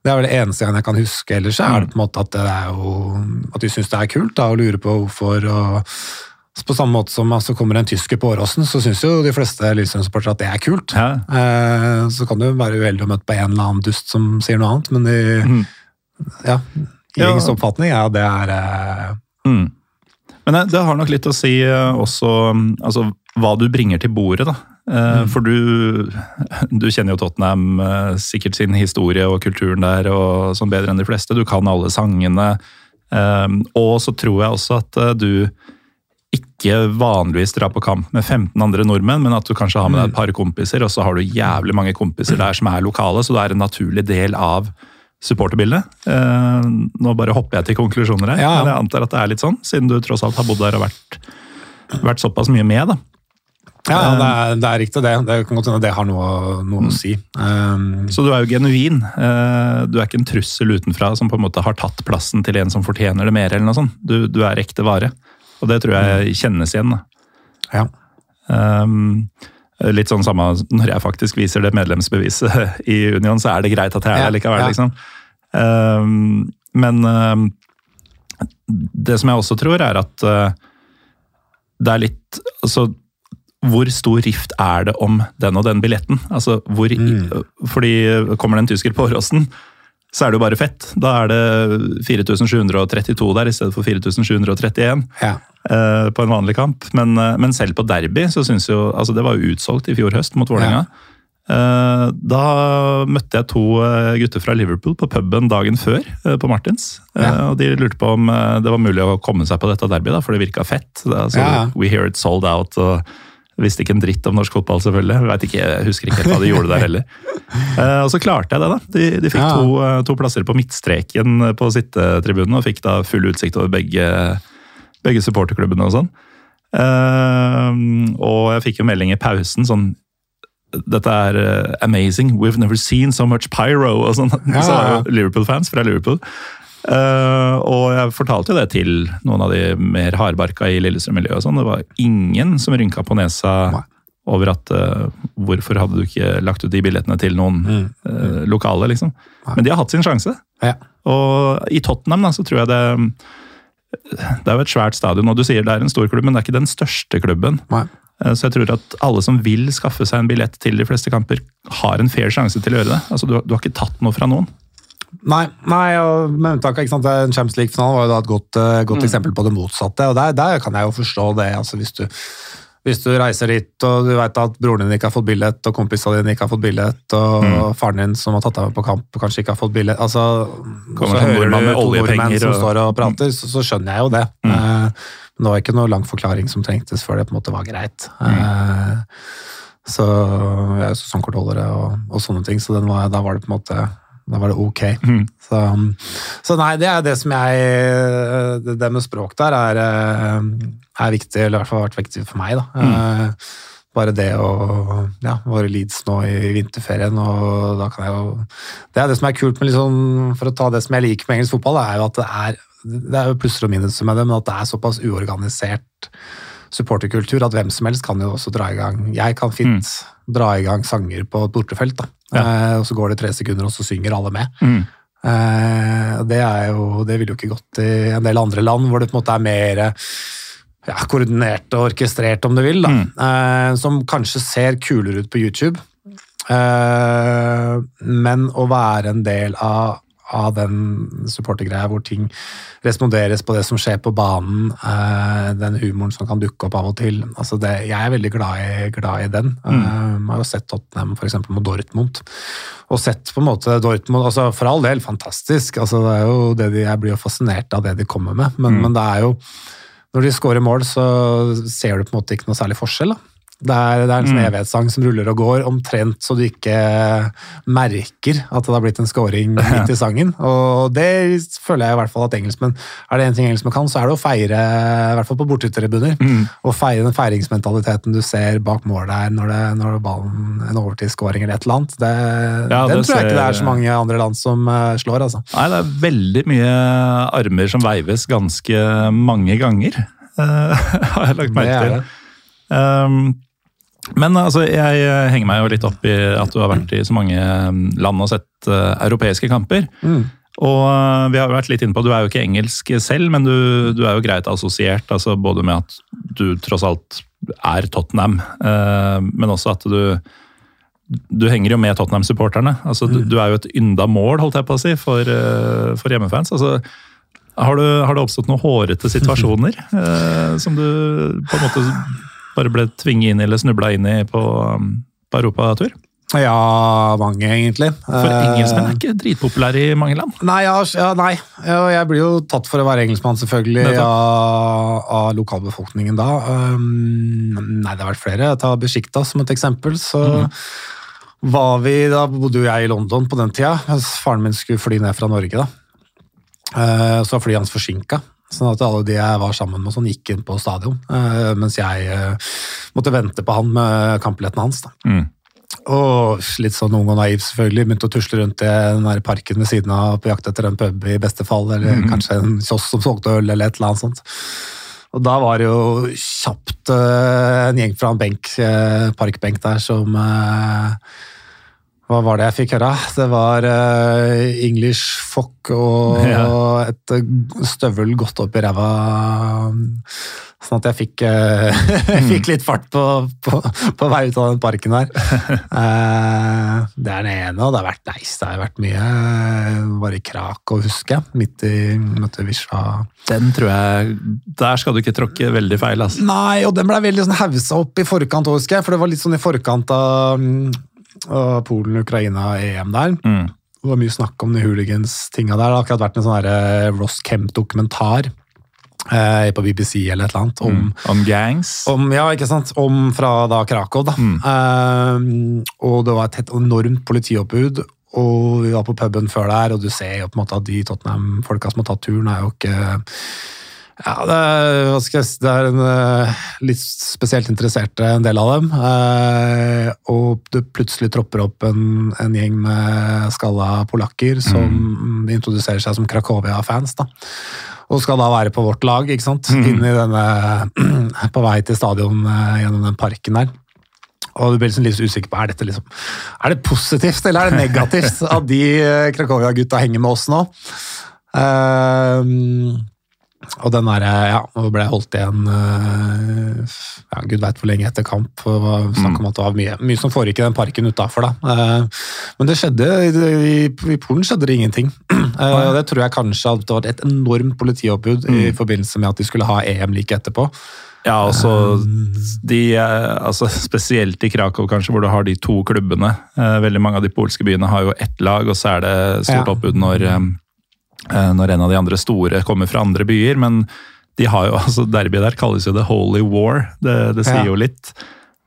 Det er vel det eneste gangen jeg kan huske. Ellers er det på en måte at det er jo at de syns det er kult da, å lure på hvorfor. og på samme måte som altså, kommer en tysker på Åråsen, så syns jo de fleste Lillestrøm-supportere at det er kult. ja, Eh, så kan du være uheldig å møte på en eller annen dust som sier noe annet, men de, mm, ja, Ja. oppfatning er at det er eh, mm. Men det, det har nok litt å si eh, også mm, altså, hva du bringer til bordet, da. Eh, For du, du kjenner jo Tottenham, eh, sikkert sin historie og kulturen der og sånn bedre enn de fleste. Du kan alle sangene. Eh, Og så tror jeg også at eh, du ikke vanligvis drar på kamp med 15 andre nordmenn, men at du kanskje har med deg et par kompiser, og så har du jævlig mange kompiser der som er lokale, så du er en naturlig del av supporterbildet. Eh, nå bare hopper jeg til konklusjoner her, Ja, ja. men jeg antar at det er litt sånn, siden du tross alt har bodd der og vært, vært såpass mye med. da. Ja, ja det, er, det er riktig, det. Det kan godt hende det har noe, noe å si. Um, Så du er jo genuin. Eh, Du er ikke en trussel utenfra som på en måte har tatt plassen til en som fortjener det mer. eller noe sånt. Du, du er ekte vare. Og det tror jeg kjennes igjen. da. ja. Um, litt sånn samme når jeg faktisk viser det medlemsbeviset i Union, så er det greit at jeg er der likevel, ja. liksom. Um, men um, det som jeg også tror, er at uh, det er litt Altså, hvor stor rift er det om den og den billetten? Altså, hvor, Fordi kommer det en tysker på Åråsen, så er det jo bare fett. Da er det 4732 der i stedet for 4731 ja. eh, på en vanlig kamp. Men, eh, men selv på derby så syns jo altså Det var jo utsolgt i fjor høst mot Vålerenga. Eh, Da møtte jeg to eh, gutter fra Liverpool på puben dagen før eh, på Martins. Eh, Ja. Og de lurte på om det var mulig å komme seg på dette derbyet, da, for det virka fett. Det, altså, Ja, ja. We hear it sold out. og Visste ikke en dritt om norsk fotball, selvfølgelig. Jeg, ikke, jeg husker ikke helt hva de gjorde der heller. Uh, og så klarte jeg det, da. De, de fikk Ja. to, eh, to plasser på midtstreken på sittetribunen, og fikk da full utsikt over begge, begge supporterklubbene og sånn. Uh, og jeg fikk jo melding i pausen sånn dette er amazing, we've never seen so much pyro, og sånn. Ja, Så ja. jo Liverpool-fans fra Liverpool. Eh, og jeg fortalte jo det til noen av de mer hardbarka i Lillestrøm-miljøet. sånn. Det var ingen som rynka på nesa Nei. over at uh, hvorfor hadde du ikke lagt ut de billettene til noen Mm. uh, lokale, liksom. Nei. Men de har hatt sin sjanse. Ja. Og i Tottenham da, så tror jeg det Det er jo et svært stadion, og du sier det er en stor klubb, men det er ikke den største klubben. Nei. Så jeg tror at alle som vil skaffe seg en billett til de fleste kamper, har en fair sjanse til å gjøre det. Altså, du, du har ikke tatt noe fra noen. Nei, nei og med unntak av Champions League-finale var jo da et godt, godt mm. eksempel på det motsatte. og Der, der kan jeg jo forstå det. altså hvis du, hvis du reiser dit og du vet at broren din ikke har fått billett, og kompisene dine ikke har fått billett, og faren din som har tatt deg med på kamp, kanskje ikke har fått billett altså, Kommer Så hører du to oljepenger nordmenn som og- står og prater, så, så skjønner jeg jo det. Eh, Men det var ikke noe lang forklaring som trengtes før det på en måte var greit. Uh, Så jeg er sesongkortholdere og, og sånne ting, så den var, da var det på en måte da var det ok. Mm. Så, så nei, det er det som jeg Det, det med språk der er, eh, er viktig, eller i hvert fall har vært viktig for meg. da. Mm bare det å Ja, være Leeds nå i vinterferien, og da kan jeg jo Det er det som er kult med liksom, For å ta det som jeg liker med engelsk fotball, er jo at det er det er jo plusser og minuser med det, men at det er såpass uorganisert supporterkultur at hvem som helst kan jo også dra i gang Jeg kan fint mm. dra i gang sanger på et bortefelt, da. Ja. Eh, og så går det tre sekunder, og så synger alle med. Mm. Eh, det, er jo, det ville jo ikke gått i en del andre land, hvor det på en måte er mer ja, koordinert og orkestrert, om du vil. da. Mm. Eh, som kanskje ser kulere ut på YouTube. Eh, men å være en del av av den supportergreia hvor ting responderes på det som skjer på banen, eh, den humoren som kan dukke opp av og til. Altså det, jeg er veldig glad i, glad i den. Mm. Jeg har jo sett Tottenham f.eks. mot Dortmund. Og sett på en måte Dortmund altså For all del, fantastisk. Altså det er jo det de, jeg blir jo fascinert av det de kommer med, men, mm. men det er jo Når de scorer mål, så ser du på en måte ikke noe særlig forskjell. da. Det er, det er en sånn mm. evighetssang som ruller og går, omtrent så du ikke merker at det har blitt en scoring midt i sangen. Og det føler jeg i hvert fall at engelskmenn Er det én ting engelskmenn kan, så er det å feire, i hvert fall på bortetribuner, mm. og feire den feiringsmentaliteten du ser bak mål der når, det, når ballen en overtidsscoring eller et eller annet. Det, ja, den tror jeg ser... ikke det er så mange andre land som uh, slår, altså. Nei, det er veldig mye armer som veives ganske mange ganger, har jeg lagt merke til. Um, men altså, jeg eh, henger meg jo litt opp i at du har vært i så mange mm, land og sett uh, europeiske kamper. Mm. Og uh, vi har vært litt inne på, Du er jo ikke engelsk selv, men du, du, er jo greit assosiert. altså Både med at du tross alt er Tottenham, uh, men også at du du henger jo med Tottenham-supporterne. altså du, mm. du, er jo et ynda mål, holdt jeg på å si, for, for hjemmefans. altså har, du, har, det oppstått noen hårete situasjoner som du på en måte bare ble tvinget inn eller snubla inn i på, um, på europatur? Ja, mange, egentlig. For eh, engelskmenn er ikke dritpopulære i mange land? Nei, ja, ja, nei. jeg blir jo tatt for å være engelskmann, selvfølgelig, av, av, lokalbefolkningen da. Um, nei, det har vært flere. Tar Besjikta som et eksempel. så mm. var vi, Da bodde jo jeg i London på den tida, mens faren min skulle fly ned fra Norge. da. Uh, så var flyet hans forsinka. Sånn at alle de jeg var sammen med, sånn, gikk inn på stadion. Uh, mens jeg uh, måtte vente på han med kampbilletten hans. Mm. Og litt sånn ung og naiv, selvfølgelig. Begynte å tusle rundt i den der parken ved siden av på jakt etter en pub i beste fall, eller mm. kanskje en kiosk som solgte øl, eller et eller annet sånt. Og da var det jo kjapt uh, en gjeng fra en benk, parkbenk der, som hva var det jeg fikk høre? Det var uh, English fuck og ja. et eh, støvel godt opp i ræva. Sånn at jeg fikk, uh, fikk litt fart på, på, på, vei ut av den parken der. Uh, det er den ene, og det har vært nice. Det har vært mye bare i Krakow, å huske, Midt i møtet Visja. Den tror jeg Der skal du ikke tråkke veldig feil. altså. Nei, og den ble veldig sånn haussa opp i forkant, husker jeg. For det var litt sånn i forkant av og Polen-Ukraina-EM der. Mm. Det var mye snakk om de hooligans-tinga der. Det har akkurat vært en sånn eh, Ross Kemp-dokumentar eh, på BBC eller et eller annet. Om, mm. om gangs? Om, ja, ikke sant. Om fra da Krakow, da. Mm. Eh, og det var et helt enormt politioppbud. Og vi var på puben før der, og du ser jo på en måte at de Tottenham-folka som har tatt turen, er jo ikke ja, det er, det er en uh, litt spesielt interesserte, en del av dem. Uh, og det plutselig tropper opp en, en gjeng med skalla polakker som mm. introduserer seg som Krakowia-fans. da. Og skal da være på vårt lag, ikke sant? Mm. Inn i denne, på vei til stadion uh, gjennom den parken der. Og du blir liksom litt usikker på er dette liksom, er det positivt eller er det negativt at de Krakowia-gutta henger med oss nå. Uh, og den der, ja, nå ble holdt igjen uh, ja, Gud veit hvor lenge etter kamp. og Snakk om at det var mye, mye som foregikk i den parken utafor. da. men det skjedde, i, i, Polen skjedde det ingenting. Og det tror jeg kanskje at det var et enormt politioppbud mm. i forbindelse med at de skulle ha EM like etterpå. Ja, altså, de, altså Spesielt i Krakow, kanskje, hvor du har de to klubbene. Veldig mange av de polske byene har jo ett lag, og så er det stort oppbud når Eh, når en av de andre store kommer fra andre byer. Men de har jo, altså derbyet der kalles jo The Holy War. Det, det sier ja. jo litt.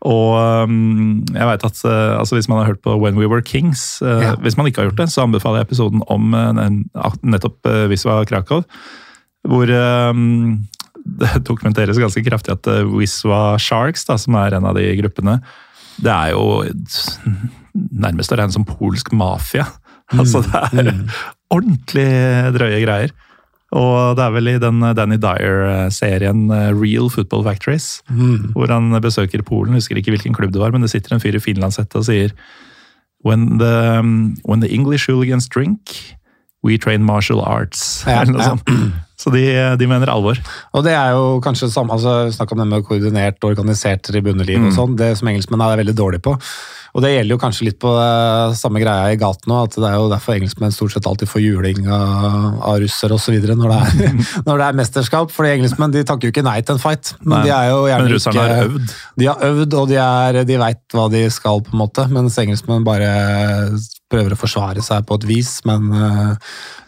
Og um, jeg vet at uh, altså hvis man har hørt på When We Were Kings uh, ja. Hvis man ikke har gjort det, så anbefaler jeg episoden om uh, nettopp Wiswa Krakow. Hvor um, det dokumenteres ganske kraftig at Wiswa Sharks, da, som er en av de gruppene, det er jo nærmest å regne som polsk mafia. Altså, det er Mm. ordentlig drøye greier. Og det er vel i den Danny Dyer-serien eh, Real Football Factories, Mm. hvor han besøker Polen. Husker ikke hvilken klubb det var, men det sitter en fyr i finlandshette og sier when the, um, when the English hooligans drink, we train martial arts. Ja, eller noe ja. sånt. Så de, de mener alvor. Og det er jo kanskje samme, altså Snakk om det med koordinert og organisert tribuneliv og sånn, det som engelskmenn er veldig dårlige på. Og det gjelder jo kanskje litt på det samme greia i gaten òg, at det er jo derfor engelskmenn stort sett alltid får juling av, av russere osv. Når, det er- når det er mesterskap. Fordi engelskmenn de takker jo ikke nei til en fight. Men Nei, de er jo gjerne Men russerne ikke, har øvd. De har øvd, og de, er, de veit hva de skal, på en måte. Mens engelskmenn bare prøver å forsvare seg på et vis, men uh,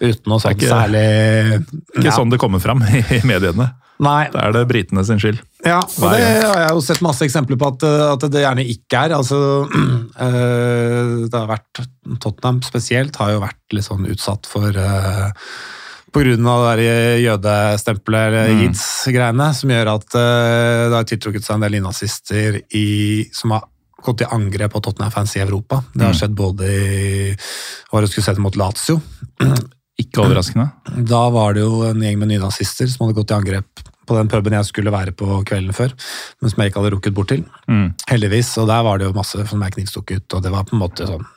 uten noe ikke- særlig Ikke Ja. sånn det kommer fram i, i mediene. Nei, Da er det britene sin skyld. ja, og det har jeg jo sett masse eksempler på at, eh, at det gjerne ikke er. Altså, øh, det har vært, Tottenham spesielt har jo vært litt sånn utsatt for øh, på grunn av det jødestempelet, Mm. jids-greiene, som gjør at øh, det har tiltrukket seg en del nynazister som har gått til angrep på Tottenham-fans i Europa. Det har Mm. skjedd både i skulle sett mot Lazio? Ikke overraskende. Da var det jo en gjeng med nynazister som hadde gått til angrep på den puben jeg skulle være på kvelden før, men som jeg ikke hadde rukket bort til. Mm. Heldigvis, og der var det jo masse som er knivstukket, og det var på en måte sånn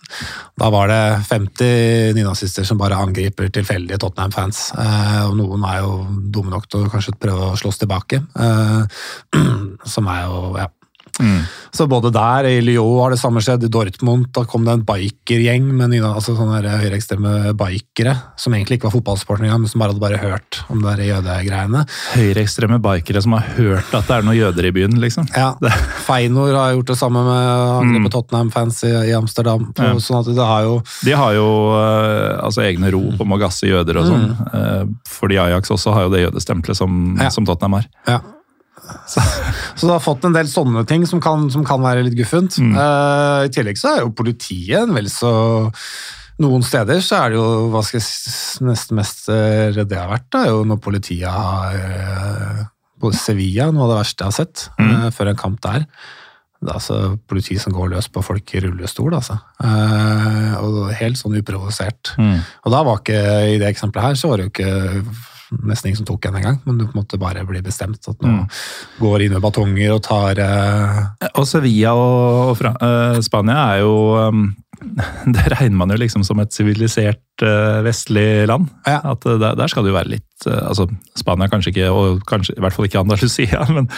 Da var det 50 nynazister som bare angriper tilfeldige Tottenham-fans, eh, og noen er jo dumme nok til å kanskje prøve å slåss tilbake, eh, som er jo ja. Mm. Så både der, i Lyon har det samme skjedd, i Dortmund da kom det en bikergjeng med altså sånne der høyreekstreme bikere, som egentlig ikke var fotballsporten engang, men som bare hadde bare hørt om der jødegreiene. Høyreekstreme bikere som har hørt at det er noen jøder i byen, liksom. Ja, Feinor har gjort det samme med angrepet Mm. Tottenham-fans i, i Amsterdam. På, Ja. Sånn at det har jo De har jo eh, altså egne rop om å gasse jøder og sånn. Eh, fordi Ajax også har jo det jødestempelet som, Ja. som Tottenham har. ja. Så, så du har fått en del sånne ting som kan, som kan være litt guffent. Mm. Uh, I tillegg så er jo politiet en vel så Noen steder så er det jo hva skal jeg si, nesten mest eh, redd jeg har vært, er jo når politiet har uh, På Sevilla, noe av det verste jeg har sett Mm. uh, før en kamp der. Det er altså politi som går løs på folk i rullestol, altså. Og helt sånn uprovosert. Mm. Og da var ikke, i det eksempelet her, så var det jo ikke nesten ingen som tok en engang, men du på en måte bare blir bestemt at nå Mm. går inn med batonger og tar eh, Og Sevilla og, og Fra eh, Spania er jo um, Det regner man jo liksom som et sivilisert eh, vestlig land. Ja. At eh, der, der skal det jo være litt eh, altså Spania kanskje ikke, og kanskje, i hvert fall ikke Andalusia, men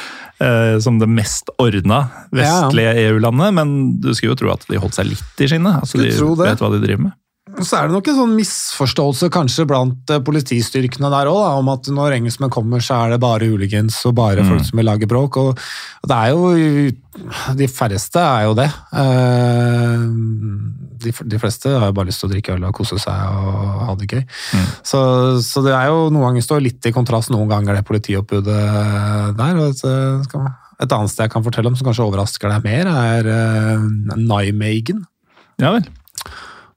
eh, som det mest ordna vestlige EU-landet. Men du skulle jo tro at de holdt seg litt i skinnet. Altså, de vet hva de driver med. Så er det nok en sånn misforståelse kanskje blant eh, politistyrkene der òg, om at når engelskmenn kommer, så er det bare hooligans og bare Mm. folk som vil lage bråk. Og, det er jo De færreste er jo det. Eh, De, de fleste har jo bare lyst til å drikke øl og kose seg og ha det gøy. Mm. Så, så det er jo noen ganger står litt i kontrast noen ganger, det politioppbudet der. og skal man- et annet sted jeg kan fortelle om som kanskje overrasker deg mer, er uh, Nijmegen. Ja vel.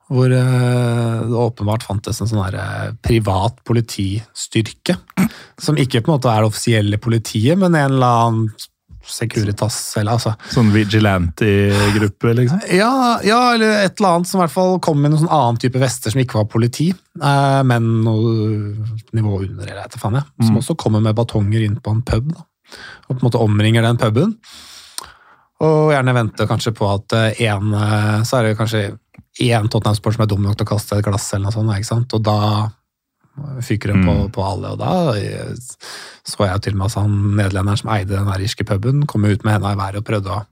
Hvor eh, det åpenbart fantes en sånn eh, privat politistyrke. Som ikke på en måte er det offisielle politiet, men en eller annen Securitas eller altså. Sånn vigilante-gruppe, liksom. Ja, ja, eller et eller annet som i hvert fall kom med noen sånn annen type vester som ikke var politi, eh, men noe nivå under, eller jeg faen jeg. Som Mm. også kommer med batonger inn på en pub, da. Og på en måte omringer den puben. Og gjerne venter kanskje på at én Så er det kanskje én Tottenham-sport som er dum nok til å kaste et glass, eller noe sånt, ikke sant? og da fyker hun på, Mm. på alle. Og da eh, så jeg til og med at han nederlenderen som eide den irske puben, kom ut med henda i været og prøvde å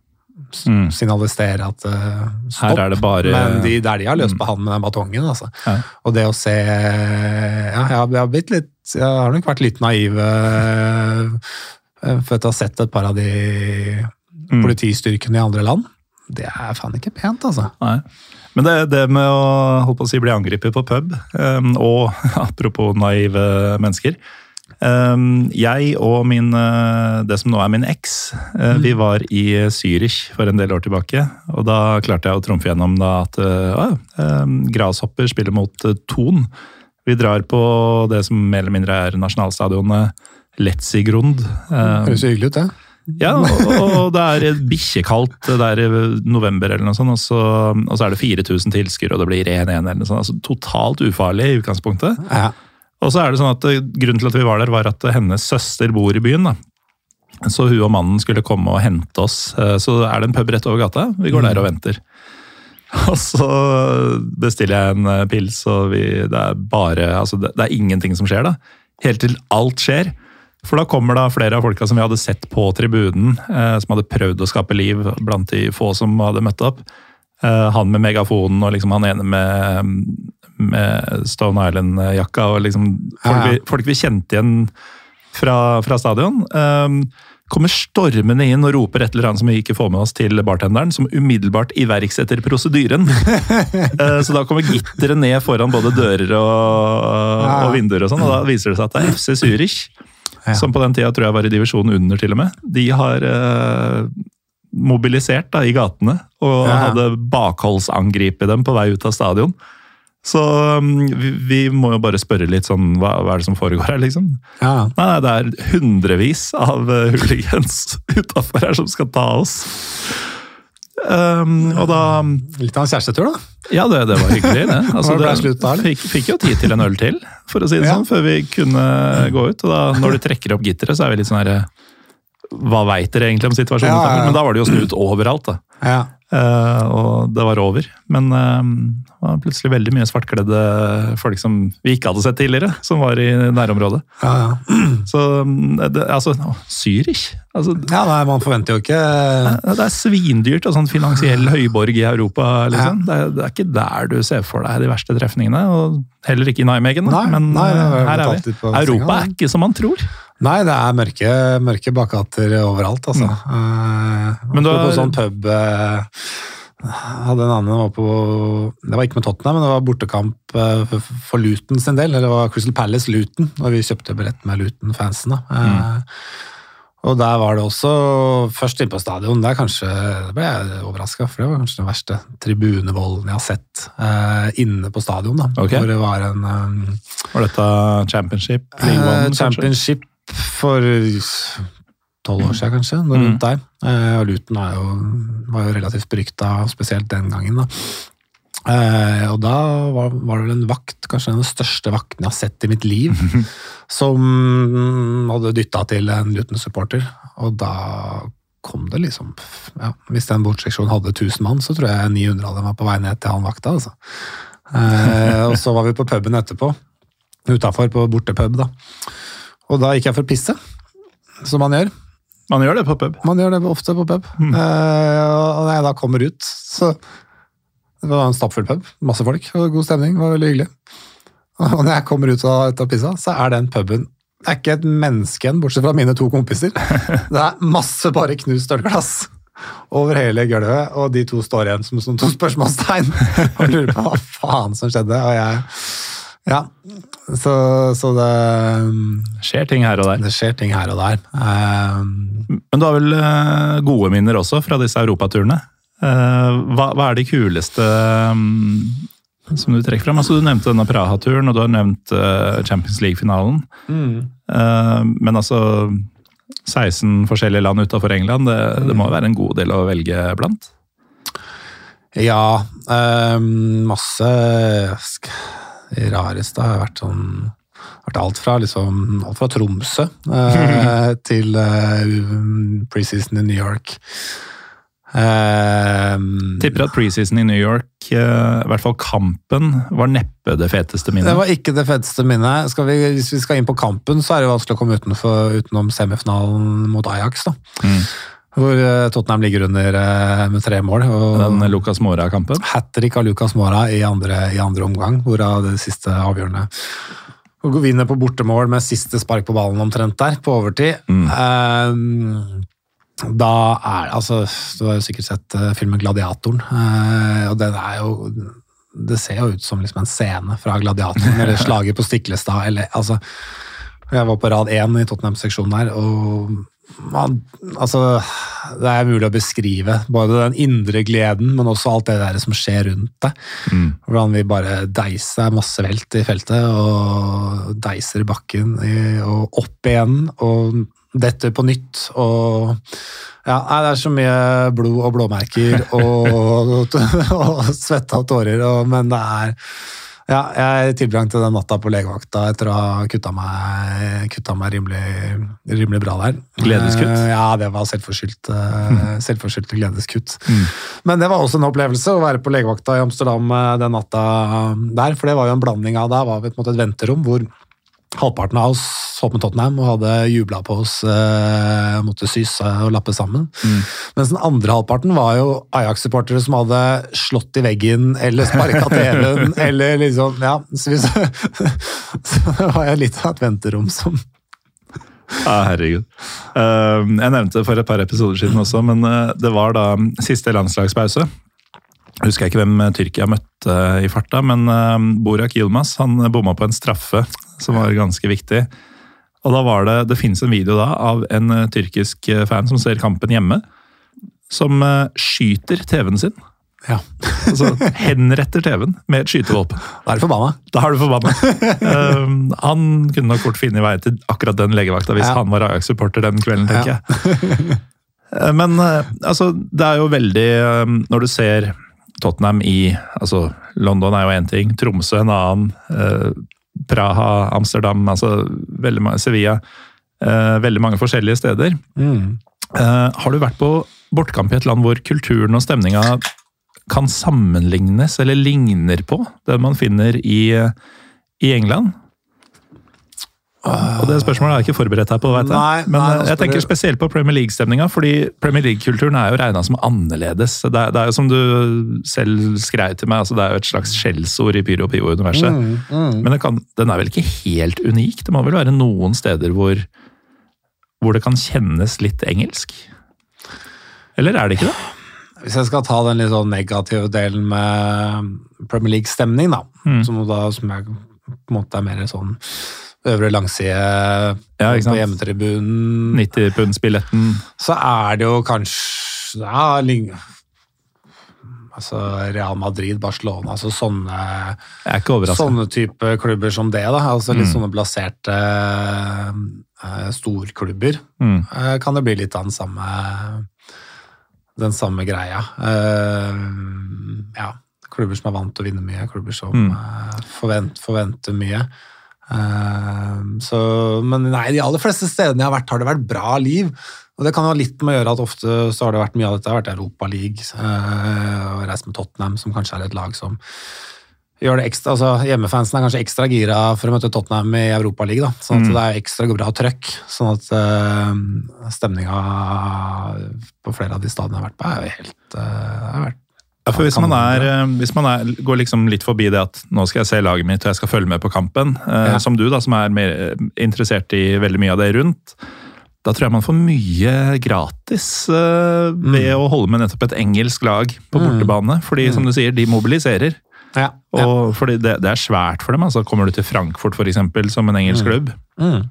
Mm. signalisere at uh, stopp. Det bare Men de, er de har løst Mm. på han med den batongen. Altså. Ja. Og det å se Ja, jeg har, jeg har blitt litt Jeg har nok vært litt naiv eh, for etter å ha sett et par av de Mm. politistyrkene i andre land. Det er faen ikke pent, altså. Nei. Men det, det med å holdt på å si, bli angrepet på pub, um, og apropos naive mennesker um, Jeg og min, uh, det som nå er min eks, mm. vi var i Zürich for en del år tilbake. Og da klarte jeg å trumfe gjennom da at uh, um, Grashopper spiller mot uh, Thon. Vi drar på det som mer eller mindre er nasjonalstadionet Letzigrund. Det Høres hyggelig ut, det. Ja, og, og det er bikkjekaldt der er i november, eller noe sånt, og så, og så er det 4000 tilskuere, og det blir 1-1 eller noe sånt. Altså, totalt ufarlig i utgangspunktet. Ja. Og så er det sånn at eh, Grunnen til at vi var der, var at hennes søster bor i byen. da. Så hun og mannen skulle komme og hente oss. Eh, Så er det en pub rett over gata. Vi går der og venter. Og så bestiller jeg en eh, pils, og vi, det er bare altså det, det er ingenting som skjer da. Helt til alt skjer. For da kommer da flere av folka som vi hadde sett på tribunen, eh, som hadde prøvd å skape liv blant de få som hadde møtt opp. Eh, han med megafonen og liksom han ene med, med Stone Island-jakka. og liksom folk, vi, folk vi kjente igjen fra, fra stadion. eh, kommer stormende inn og roper et eller annet som vi ikke får med oss til bartenderen, som umiddelbart iverksetter prosedyren. Eh, Så da kommer gitteret ned foran både dører og, og vinduer, og sånn, og da viser det seg at det er FC Zürich, Ja. som på den tida tror jeg var i divisjonen under, til og med. De har eh, mobilisert da, i gatene og Ja. hadde i dem på vei ut av stadion. Så um, vi, vi må jo bare spørre litt sånn, hva, hva er det som foregår her, liksom? Ja. Nei, nei, det er hundrevis av uh, hooligans utafor her som skal ta oss. Um, og da Litt av en kjærestetur, da. Ja, det, det var hyggelig, det. Altså, det slutt fikk, fikk jo tid til en øl til, for å si det Ja. sånn, før vi kunne gå ut. Og da, når du trekker opp gitteret, så er vi litt sånn herre Hva veit dere egentlig om situasjonen? Ja, ja, ja. Men da var det jo snudd overalt, da. Ja. Eh, og det var over. Men uh, det var plutselig veldig mye svartkledde folk som vi ikke hadde sett tidligere, som var i nærområdet. Ja, ja. Så mm, det, altså, Zürich? Altså, ja, nei, man forventer jo ikke det er svindyrt og sånn finansiell høyborg i Europa. liksom. Det, er, det er ikke der du ser for deg de verste trefningene, og heller ikke i Nijmegen. Nei, men nei, eh, her er vi. Europa er ikke som man tror. Nei, det er mørke, mørke bakgater overalt, altså. Mm. Men du har- på sånn pub eh, hadde en annen var på Det var ikke med Tottenham, men det var bortekamp eh, for, Luton sin del. Det var Crystal Palace Luton, og vi kjøpte billett med Luton-fansen. da. Eh, Og der var det også først inne på stadion. Der kanskje, det ble jeg overraska, for det var kanskje den verste tribunevolden jeg har sett eh, inne på stadion. da. okay. Hvor det var en um, Var dette championship? One, Eh. Championship for tolv år siden, kanskje. Noe Mm. rundt der. Eh, og Luton jo, var jo relativt berykta, spesielt den gangen. da. Eh, og da var, var det vel en vakt, kanskje den største vakten jeg har sett i mitt liv, som hadde dytta til en Luton-supporter. Og da kom det liksom ja, Hvis den bortseksjonen hadde 1000 mann, så tror jeg 900 av dem var på vei ned til han vakta. altså. Eh, og så var vi på puben etterpå, utafor på bortepub. da. Og da gikk jeg for å pisse, som man gjør. Man gjør det på pub. Man gjør det ofte på pub. Mm. Eh, og når jeg da kommer ut, så Det var en stappfull pub, masse folk, og god stemning, det var veldig hyggelig. Og når jeg kommer ut av, ut av pizza, så er den puben Det er ikke et menneske igjen, bortsett fra mine to kompiser. Det er masse bare knust ølglass over hele gulvet, og de to står igjen som, som to spørsmålstegn og lurer på hva faen som skjedde. Og jeg Ja. Så, så det Skjer ting her og der. det skjer ting her og der. Eh, Men du har vel eh, gode minner også fra disse europaturene? Uh, hva, hva er de kuleste um, som du trekker frem? Altså, du nevnte denne Praha-turen, og du har nevnt uh, Champions League-finalen. Eh, men altså 16 forskjellige land utafor England, det, det må være en god del å velge blant? Ja, Um, masse Det rareste har vært sånn vært alt fra, liksom, alt fra Tromsø eh, til eh, preseason i New York. Eh, Tipper at preseason i New York, eh, i hvert fall kampen, var neppe det feteste minnet. det var ikke det feteste minnet. Skal vi, hvis vi skal inn på kampen, så er det vanskelig å komme utenfor, utenom semifinalen mot Ajax. da. Mm. Hvor eh, Tottenham ligger under eh, med tre mål. og Den Lucas Mora-kampen. hat trick av Lucas Mora i andre, i andre omgang, hvorav det siste avgjørende. Og gå vinner på bortemål med siste spark på ballen omtrent der, på overtid. Eh, da er altså Du har jo sikkert sett eh, filmen 'Gladiatoren', og den er jo Det ser jo ut som liksom en scene fra 'Gladiatoren', eller 'Slaget på Stiklestad', eller altså Jeg var på rad én i Tottenham-seksjonen der, og man, altså det er mulig å beskrive. Både den indre gleden, men også alt det der som skjer rundt deg. Mm. Hvordan vi bare deiser masse velt i feltet, og deiser i bakken og opp igjen, og detter på nytt. Og ja, det er så mye blod og blåmerker og, og svette og tårer, og, men det er ja, jeg tilbrakte den natta på legevakta etter å ha kutta meg, kutta meg rimelig, rimelig bra der. Gledeskutt? Eh, Ja, det var selvforskyldt, eh, selvforskyldte gledeskutt. Mm. Men det var også en opplevelse å være på legevakta i Amsterdam eh, den natta der, for det var jo en blanding av Der var vi på en måte et venterom hvor halvparten av oss holdt med Tottenham og hadde jubla på oss, eh, måtte syse og lappe sammen. Mm. Mens den andre halvparten var jo Ajax-supportere som hadde slått i veggen eller sparka TV-en eller liksom Ja, så, vi, så det var jo litt av et venterom som Ja, herregud. Eh, jeg nevnte det for et par episoder siden også, men eh, det var da siste landslagspause. Jeg husker ikke hvem Tyrkia møtte i farta, men eh, Borak Yilmaz han bomma på en straffe som var ganske viktig. Og da var det, Det finnes en video da av en eh, tyrkisk eh, fan som ser kampen hjemme, som eh, skyter TV-en sin. Ja, Altså henretter TV-en med et skytevåpen. da er du forbanna. Da er du forbanna. Um, han kunne nok fort finne vei til akkurat den legevakta hvis Ja. han var Ajax-supporter den kvelden, tenker Ja. jeg. Men altså, det er jo veldig um, Når du ser Tottenham i altså London er jo én ting, Tromsø en annen, Praha, Amsterdam, altså veldig mange, Sevilla. uh, Veldig mange forskjellige steder. Mm. Uh, har du vært på bortkamp i et land hvor kulturen og stemninga kan sammenlignes, eller ligner på, det man finner i, i England? Og det spørsmålet har jeg ikke forberedt deg på, vet jeg. Nei, Men nei, jeg tenker spesielt på Premier League-stemninga, fordi Premier League-kulturen er jo regna som annerledes. Det er, det er jo som du selv skrev til meg, altså det er jo et slags skjellsord i Pyro Pio-universet. Mm, mm. Men kan, den er vel ikke helt unik? Det må vel være noen steder hvor, hvor det kan kjennes litt engelsk? Eller er det ikke det? Hvis jeg skal ta den litt sånn negative delen med Premier League-stemning, da, Mm. som, da, som jeg på en måte er mer sånn øvre langside Ja, på hjemmetribunen, 90-pundsbilletten. så er det jo kanskje ja, altså Real Madrid, Barcelona, altså sånne, sånne type klubber som det. da, altså Litt Mm. sånne blaserte uh, storklubber. Mm. Uh, kan det bli litt av den samme, den samme greia. Uh, ja, klubber som er vant til å vinne mye, klubber som Mm. eh, forvent, forventer mye. Eh, så, men nei, de aller fleste stedene jeg har vært, har det vært bra liv. Og det kan ha litt med å gjøre at ofte så har det vært mye av dette har vært Europa League, eh, og reist med Tottenham, som kanskje er et lag som gjør det ekstra, altså Hjemmefansen er kanskje ekstra gira for å møte Tottenham i Europa League. sånn at Mm. det er ekstra bra trøkk. Sånn at uh, stemninga på flere av de stadene jeg har vært på, er jo helt uh, har vært, Ja, for hvis man, er, eh, hvis man er, går liksom litt forbi det at nå skal jeg se laget mitt og jeg skal følge med på kampen, eh, Ja. som du da, som er mer eh, interessert i veldig mye av det rundt, da tror jeg man får mye gratis ved å holde med nettopp et engelsk lag på Mm. bortebane. Fordi som du sier, de mobiliserer. ja, ja. Og fordi det, det er svært for dem. altså Kommer du til Frankfurt eksempel, som en engelsk klubb, Mm.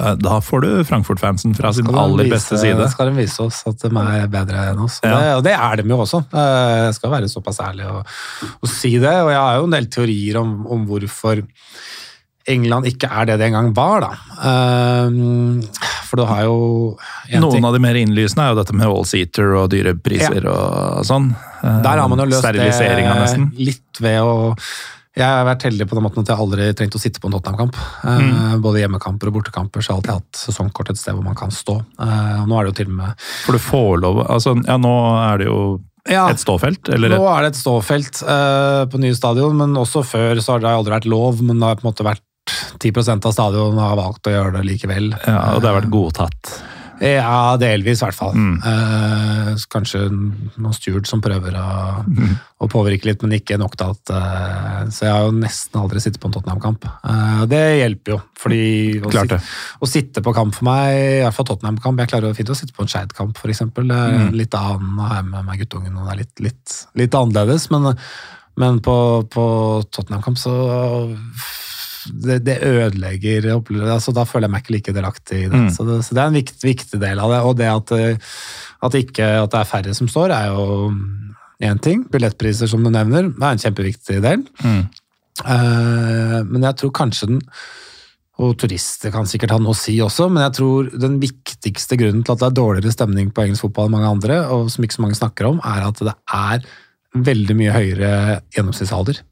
Eh, da får du Frankfurt-fansen fra sin aller vise- beste side. Skal de vise oss at de er bedre enn oss. Ja. det, og det er de jo også. Eh, Jeg skal være såpass ærlig og, og si det. Og jeg har jo en del teorier om, om hvorfor England ikke er det det en gang var, da. Eh, For du har jo en Noen ting- av de mer innlysende er jo dette med all-seater og dyre priser og sånn. Der har man jo løst det litt ved å Jeg har vært heldig på den måten at jeg aldri trengte å sitte på en Tottenham-kamp. Eh, Mm. Både hjemmekamper og bortekamper, så jeg har alltid hatt sesongkort et sted hvor man kan stå. Eh, og nå er det jo til og med For du får lov altså, Ja, nå er det jo ja, et ståfelt, eller Nå er det et ståfelt eh, på nye stadion, men også før så har det aldri vært lov. Men det har på en måte vært 10% av stadion har valgt å gjøre det likevel. ja, Og det har vært godtatt. Ja, delvis i hvert fall. Mm. Eh, kanskje noen steward som prøver å, Mm. å påvirke litt, men ikke nok til at eh, Så jeg har jo nesten aldri sittet på en Tottenham-kamp. Eh, det hjelper jo, fordi å, Klart det. sitte, å sitte på kamp for meg, i hvert fall Tottenham-kamp Jeg klarer fint å sitte på en Skeid-kamp, f.eks. Mm. litt annen å ha med meg guttungen, og det er litt, litt, litt annerledes. Men, men på, på Tottenham-kamp så det, det ødelegger altså, Da føler jeg meg ikke like delaktig i det. Mm. Så, det så det er en viktig, viktig del av det. Og det at, eh, at, ikke, at det er færre som står, er jo én ting. Billettpriser, som du nevner, er en kjempeviktig del. Mm. Uh, men jeg tror kanskje den og turister kan sikkert ha noe å si også, men jeg tror den viktigste grunnen til at det er dårligere stemning på engelsk fotball enn mange andre, og som ikke så mange snakker om, er at det er veldig mye høyere gjennomsnittsalder.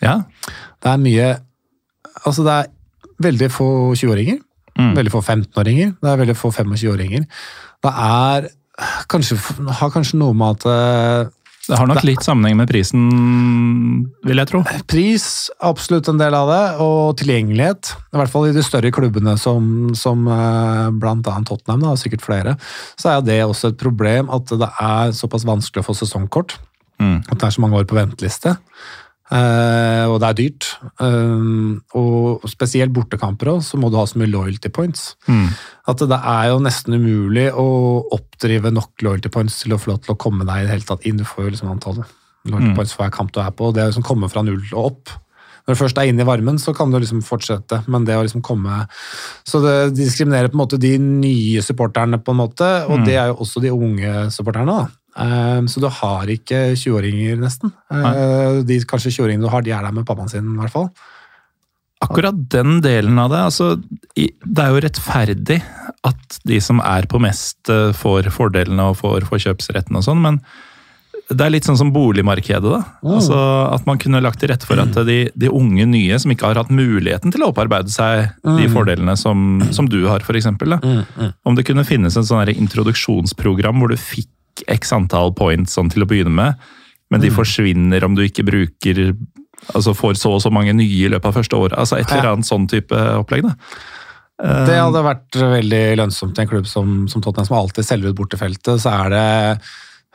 Ja. Det er mye Altså, det er veldig få 20-åringer. Mm. Veldig få 15-åringer. Det er veldig få 25-åringer. Det er kanskje, har kanskje noe med at eh, Det har nok litt sammenheng med prisen, vil jeg tro. Pris, absolutt en del av det, og tilgjengelighet. I hvert fall i de større klubbene som, som bl.a. blant annet Tottenham, da, og sikkert flere, så er det også et problem at det er såpass vanskelig å få sesongkort. Mm. At det er så mange år på venteliste. Eh, og det er dyrt. Eh, og spesielt bortekamper også, så må du ha så mye loyalty points. Mm. At det er jo nesten umulig å oppdrive nok loyalty points til å få lov til å komme deg i det hele tatt inn. Du får jo liksom antallet loyalty Mm. points for hver kamp du er på, og det er liksom komme fra null og opp. Når du først er inne i varmen, så kan du liksom fortsette, men det å liksom komme Så det diskriminerer på en måte de nye supporterne, på en måte, og Mm. det er jo også de unge supporterne. da. Eh, Så du har ikke 20-åringer, nesten. Nei. De kanskje 20-åringene du har, de er der med pappaen sin, i hvert fall. Akkurat den delen av det, altså Det er jo rettferdig at de som er på mest, eh, får fordelene og får forkjøpsretten og sånn, men det er litt sånn som boligmarkedet, da. Mm. Altså At man kunne lagt til rette for at de, de unge nye som ikke har hatt muligheten til å opparbeide seg de Mm. fordelene som, som du har, f.eks. Om det kunne finnes en sånn introduksjonsprogram hvor du fikk x antall points sånn til å begynne med, men de Mm. forsvinner om du ikke bruker Altså får så og så mange nye i løpet av første året. Altså et eller Ja. annet sånn type opplegg. da. Det hadde vært veldig lønnsomt i en klubb som, som Tottenham, som alltid selger ut bortefeltet. Så er det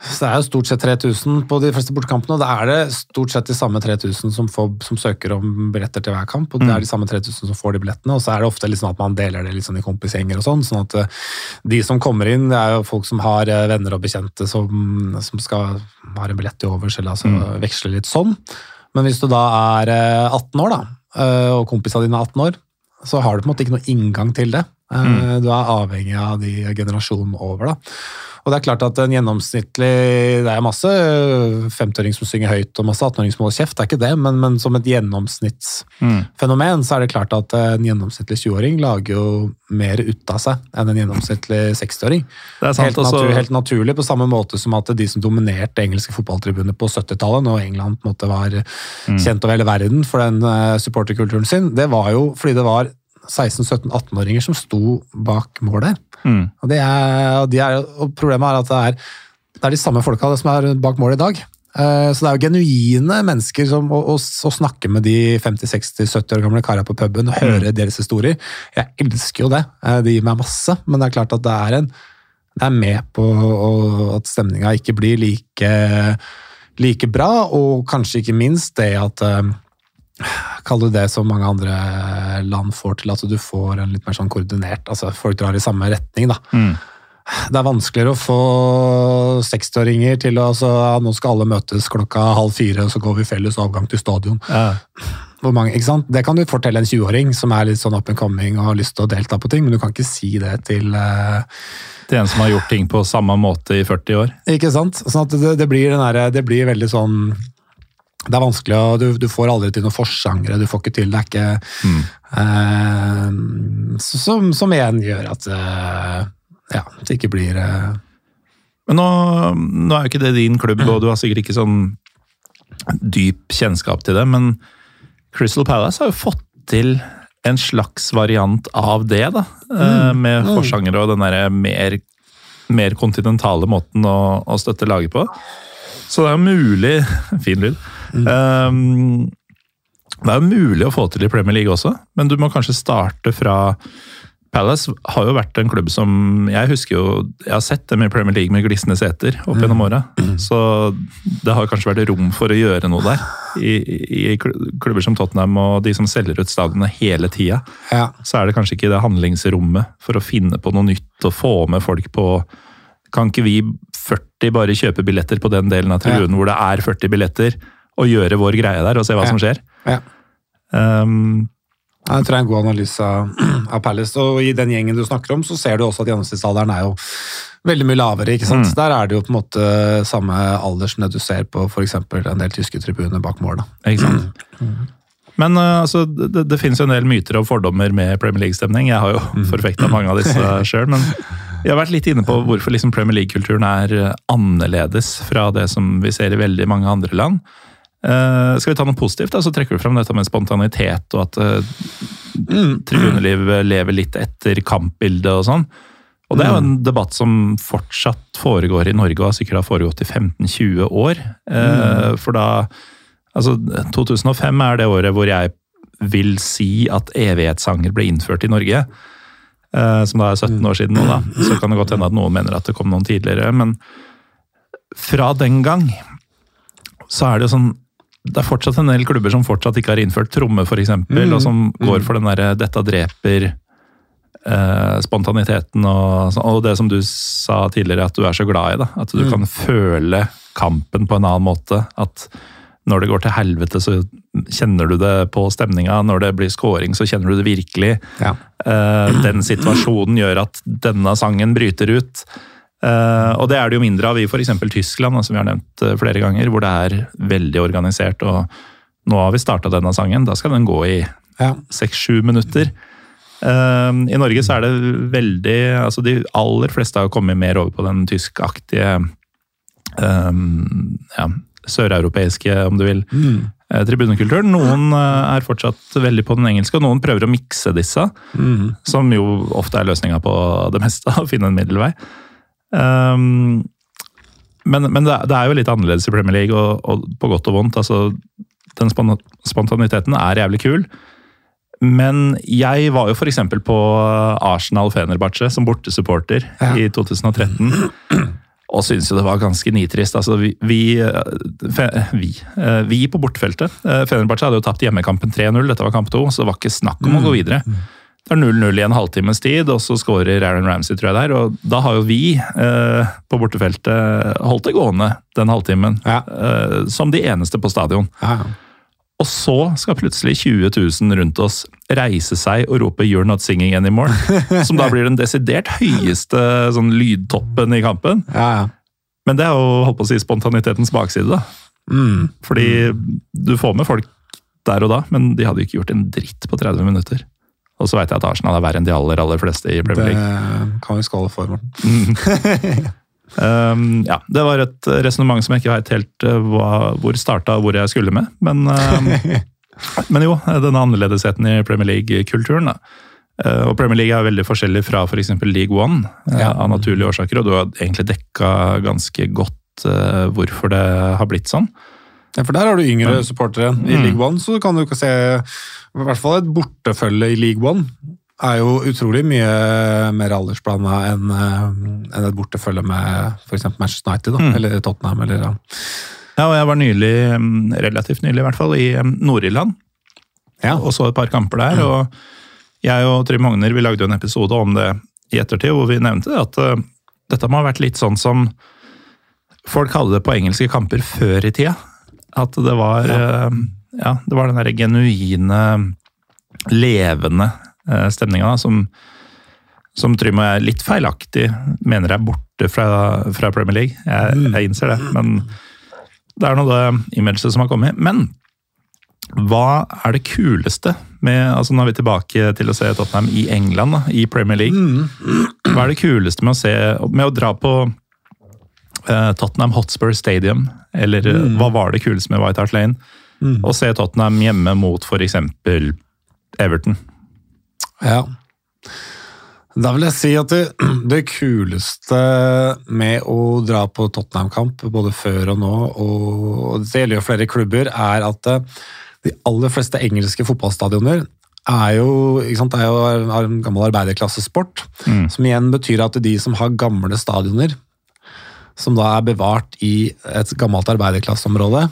så det er jo stort sett 3000 på de fleste bortekampene, og da er det stort sett de samme 3000 som, får, som søker om billetter til hver kamp. og Det Mm. er de samme 3000 som får de billettene, og så er det ofte liksom at man deler det litt sånn i kompisgjenger og sånn. sånn at eh, de som kommer inn, det er jo folk som har eh, venner og bekjente som, som skal ha en billett til overs, eller altså Mm. veksle litt sånn. Men hvis du da er eh, 18 år, da, eh, og kompisene dine er 18 år, så har du på en måte ikke noe inngang til det. Eh, Mm. Du er avhengig av de generasjonen over. da. Og det er klart at en gjennomsnittlig Det er masse 50-åringer som synger høyt og masse 18-åring som holder kjeft, det er ikke det, men, men som et gjennomsnittsfenomen mm. så er det klart at en gjennomsnittlig 20-åring lager jo mer ut av seg enn en gjennomsnittlig 60-åring. Det er. Helt, altså- natur, helt naturlig, på samme måte som at de som dominerte engelske fotballtribuner på 70-tallet, når England på en måte var Mm. kjent over hele verden for den eh, supporterkulturen sin, det var jo fordi det var 16-17-18-åringer som sto bak mål der. Mm. Og, det er, og, de er, og problemet er at det er, det er de samme folka som er bak mål i dag. Eh, Så det er jo genuine mennesker som å, snakke med de 50-60-70 år gamle karene på puben og høre deres historier. Jeg elsker jo det. Eh, Det gir meg masse, men det er klart at det er, en, det er med på at stemninga ikke blir like, like bra, og kanskje ikke minst det at eh, Kall det som mange andre land får til, at du får en litt mer sånn koordinert altså Folk drar i samme retning, da. Mm. Det er vanskeligere å få 60-åringer til å altså, ja, Nå skal alle møtes klokka halv fire, og så går vi felles avgang til stadion. Ja. Mange, ikke sant? Det kan du fortelle en 20-åring som er litt sånn up and coming og har lyst til å delta på ting, men du kan ikke si det til uh, Til en som har gjort ting på samme måte i 40 år. Ikke sant? Sånn at det, det, blir den der, det blir veldig sånn Det er vanskelig, og du, du får aldri til noen forsangere. Du får ikke til det. er ikke Mm. eh, som, som igjen gjør at eh, ja, det ikke blir eh, Men nå, nå er jo ikke det din klubb, og du har sikkert ikke sånn dyp kjennskap til det, men Crystal Palace har jo fått til en slags variant av det, da. eh, Med mm. forsangere og den derre mer, mer kontinentale måten å, å støtte laget på. Så det er jo mulig Fin lyd. Um, det er jo mulig å få til i Premier League også, men du må kanskje starte fra Palace har jo vært en klubb som Jeg husker jo, jeg har sett dem i Premier League med glisne seter opp gjennom åra. Så det har kanskje vært rom for å gjøre noe der. I, I klubber som Tottenham og de som selger ut stadionene hele tida. Ja. Så er det kanskje ikke det handlingsrommet for å finne på noe nytt og få med folk på Kan ikke vi 40 bare kjøpe billetter på den delen av tribunen hvor det er 40 billetter, og gjøre vår greie der og se hva Ja. som skjer? Ja. Um, Jeg tror det er en god analyse av, Palace. Og i den gjengen du snakker om, så ser du også at gjennomsnittsalderen er jo veldig mye lavere. ikke sant? Mm. Der er det jo på en måte samme alder som det du ser på f.eks. en del tyske tribuner bak mål. Ikke sant? Men eh, altså, det, det finnes jo en del myter og fordommer med Premier League-stemning. Jeg har jo forfekta mange av disse sjøl, men jeg har vært litt inne på hvorfor liksom Premier League-kulturen er annerledes fra det som vi ser i veldig mange andre land. Eh, skal vi ta noe positivt, da, så trekker du fram dette med spontanitet og at uh, tribuneliv lever litt etter kampbildet og sånn. Og det er jo en debatt som fortsatt foregår i Norge, og har sikkert har foregått i 15-20 år. Uh, For da Altså, 2005 er det året hvor jeg vil si at evighetssanger ble innført i Norge. Uh, Som da er 17 år siden nå, da. Så kan det godt hende at noen mener at det kom noen tidligere. Men fra den gang så er det jo sånn Det er fortsatt en del klubber som fortsatt ikke har innført tromme, f.eks., eksempel, og som går for den derre 'dette dreper' eh, spontaniteten og, og det som du sa tidligere, at du er så glad i. da, At du kan føle kampen på en annen måte. At når det går til helvete, så kjenner du det på stemninga. Når det blir scoring, så kjenner du det virkelig. Ja. Eh, den situasjonen gjør at denne sangen bryter ut. Eh, og det er det jo mindre av i f.eks. Tyskland, som vi har nevnt eh, flere ganger, hvor det er veldig organisert. Og nå har vi starta denne sangen, da skal den gå i Ja. seks-sju minutter. Eh, I Norge så er det veldig altså De aller fleste har kommet mer over på den tyskaktige um, ja, søreuropeiske, om du vil, Mm. tribunekulturen. Noen er fortsatt veldig på den engelske, og noen prøver å mikse disse. Mm. Som jo ofte er løsninga på det meste, å finne en middelvei. Um, men men det, er- jo litt annerledes i Premier League, og, og på godt og vondt. altså Den spontaniteten er jævlig kul. Men jeg var jo f.eks. på Arsenal Fenerbahçe som bortesupporter Ja. i 2013. Og syntes jo det var ganske nitrist. Altså, vi, vi, eh, fe, vi, eh, vi på bortefeltet eh, Fenerbahçe hadde jo tapt hjemmekampen 3-0, dette var kamp to, så det var ikke snakk om å gå videre. Det er 0-0 i en halvtimes tid, og så skårer Aaron Ramsey, tror jeg der. Og da har jo vi eh, på bortefeltet holdt det gående den halvtimen. Ja. Eh, som de eneste på stadion. Ja. Og så skal plutselig 20 000 rundt oss reise seg og rope 'You're not singing anymore'. Som da blir den desidert høyeste sånn, lydtoppen i kampen. Ja, ja. Men det er jo holdt på å si spontanitetens bakside. da. Mm. Fordi du får med folk der og da, men de hadde jo ikke gjort en dritt på 30 minutter. Og så veit jeg at Arsenal er verre enn de aller aller fleste i Premier League. Det kan vi skåle for, Morten. Um, ja, Det var et resonnement som jeg ikke veit helt uh, hva, hvor starta og hvor jeg skulle med. Men, um, men jo, denne annerledesheten i Premier League-kulturen. Uh, og Premier League er veldig forskjellig fra f.eks. For League One, uh, Ja. av naturlige årsaker. Og du har egentlig dekka ganske godt uh, hvorfor det har blitt sånn. Ja, for der har du yngre supportere. I Mm. League One så kan du ikke se I hvert fall et bortefølge i League One er jo utrolig mye mer aldersblanda enn en et bortefølge med f.eks. Manchester United da, Mm. eller Tottenham. Eller, ja. Ja, og jeg var nylig, um, relativt nylig i hvert fall, i um, Nord-Irland. Ja. og så et par kamper der. og Jeg og Trym Hogner vi lagde jo en episode om det i ettertid, hvor vi nevnte at uh, dette må ha vært litt sånn som folk hadde det på engelske kamper før i tida. At det var ja. Ja det var den derre genuine, levende uh, stemninga som, som Trym og jeg litt feilaktig mener er borte fra, fra Premier League. Jeg, jeg innser det, men det er noe det imaget som har kommet. Men hva er det kuleste med altså Nå er vi tilbake til å se Tottenham i England, da, i Premier League. Hva er det kuleste med å, se, med å dra på eh, Tottenham Hotspur Stadium? Eller mm. hva var det kuleste med White Hart Lane? Å se Tottenham hjemme mot f.eks. Everton. Ja. Da vil jeg si at det, det kuleste med å dra på Tottenham-kamp, både før og nå, og det gjelder jo flere klubber, er at eh, de aller fleste engelske fotballstadioner er jo, sant, er jo en gammel arbeiderklassesport, Mm. som igjen betyr at de som har gamle stadioner, som da er bevart i et gammelt arbeiderklasseområde,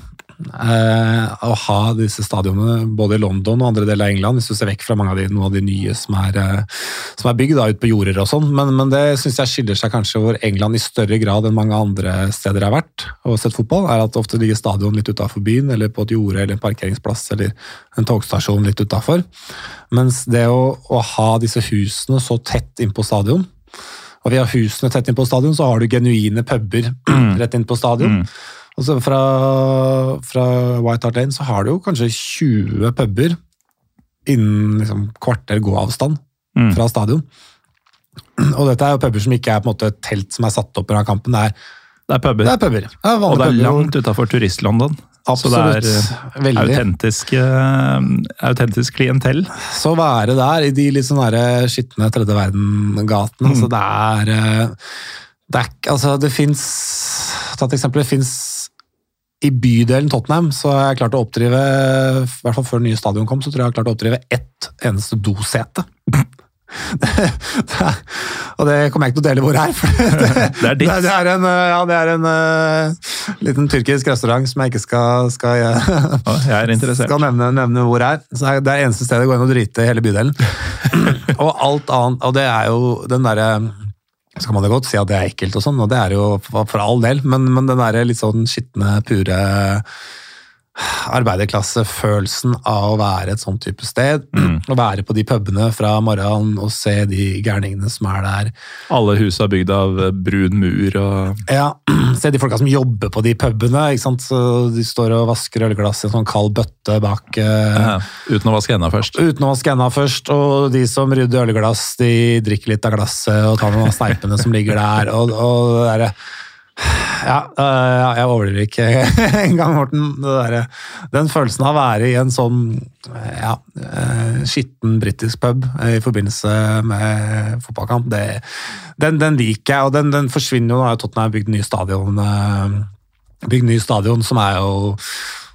å ha disse stadionene både i London og andre deler av England, hvis du ser vekk fra mange av de, noen av de nye som er, eh, som er bygd ut på jorder og sånn. Men, men det syns jeg skiller seg kanskje hvor England i større grad enn mange andre steder har vært og sett fotball, er at ofte ligger stadion litt utafor byen, eller på et jorde eller en parkeringsplass eller en togstasjon litt utafor. Mens det å, å ha disse husene så tett innpå stadion og via husene tett inn på stadion, så har du genuine puber rett inn på stadion. Mm. Og så fra, fra White Hart Lane så har du jo kanskje 20 puber innen liksom, kvarter gåavstand Mm. fra stadion. Og dette er jo puber som ikke er på en måte et telt som er satt opp under kampen. Det er, Det er puber. det er puber. Det er og det er puber. langt utafor Turist-London. Så det er autentisk, eh, autentisk klientell. Så være der i de litt sånn skitne tredje verden-gatene. Altså det er eh, Det er Altså, det fins Ta et eksempel. Det fins i bydelen Tottenham så har jeg klart å oppdrive, i hvert fall før det nye stadion kom, så tror jeg jeg har klart å oppdrive ett eneste dosete. og det kommer jeg ikke til å dele hvor er. For det, Det er. Det, det er en, ja, det er en uh, liten tyrkisk restaurant som jeg ikke skal, skal Jeg er skal nevne, nevne hvor er. Så det er eneste stedet jeg går inn og drite i hele bydelen. og alt annet, og det er jo den derre så kan man jo godt si at det er ekkelt, og sånn, og det er jo for all del, men, men den der litt sånn skitne, pure arbeiderklassefølelsen av å være et sånt type sted. Å være på de pubene fra morgenen og se de gærningene som er der. Alle hus er bygd av eh, brun mur og Ja, Se de folka som jobber på de pubene. ikke sant? Så de står og vasker ølglass i en sånn kald bøtte bak eh, ja, Uten å vaske enda først. Uten å vaske enda først, og de som rydder ølglass, de drikker litt av glasset og tar noen av sneipene som ligger der. og, og det der, ja, øh, jeg overdriver ikke engang, Morten. Der, den følelsen av å være i en sånn ja, øh, skitten britisk pub i forbindelse med fotballkamp, det, den, den liker jeg. Og den, den forsvinner jo. Nå har bygd ny stadion, bygd ny stadion, som er jo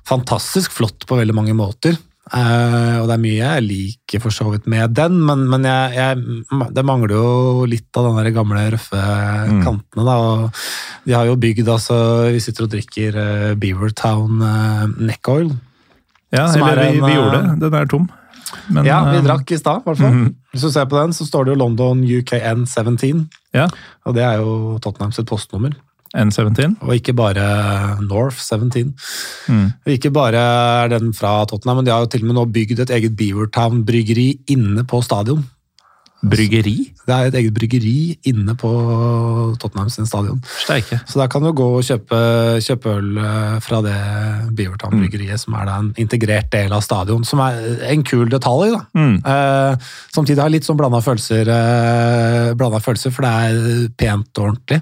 fantastisk flott på veldig mange måter. Eh, og det er mye jeg liker for så vidt med den, men, men jeg, jeg, det mangler jo litt av den gamle, røffe kantene. Da. Og de har jo bygd altså Vi sitter og drikker uh, Beavertown uh, Neck Oil. Ja, eller er vi, en, vi eh, gjorde det. Den er tom. Men, ja, vi eh, drakk i stad, i hvert fall. Hvis du ser på den, så står det jo London UKN 17. Ja, Og det er jo Tottenham sitt postnummer. N17. Og ikke bare North 17. Mm. Ikke bare er den fra Tottenham, men de har jo til og med nå bygd et eget Beavertown-bryggeri inne på stadion. Bryggeri? Det er et eget bryggeri inne på Tottenham sin stadion. Steike. Så der kan du gå og kjøpe, kjøpe øl eh, fra det Beavertown-bryggeriet, som er da en integrert del av stadion. Som er en kul detalj. da. Mm. Eh, samtidig har jeg litt sånn blanda følelser, eh, følelser, for det er pent og ordentlig.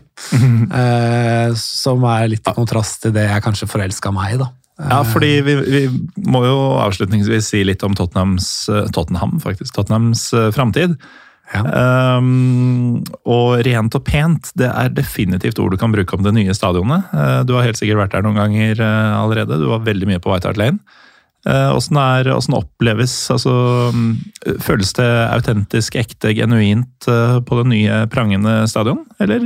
Eh, som er litt i kontrast til det jeg kanskje forelska meg i. da. Ja, fordi vi, vi må jo avslutningsvis si litt om Tottenhams, eh, Tottenham, faktisk, Tottenhams eh, framtid. Ja. Um, og rent og pent, det er definitivt ord du kan bruke om det nye stadionet. Eh, du har helt sikkert vært der noen ganger allerede. Du var veldig mye på White Hart Lane. Åssen uh, oppleves altså, Føles det autentisk, ekte, genuint på det nye, prangende stadion? Eller?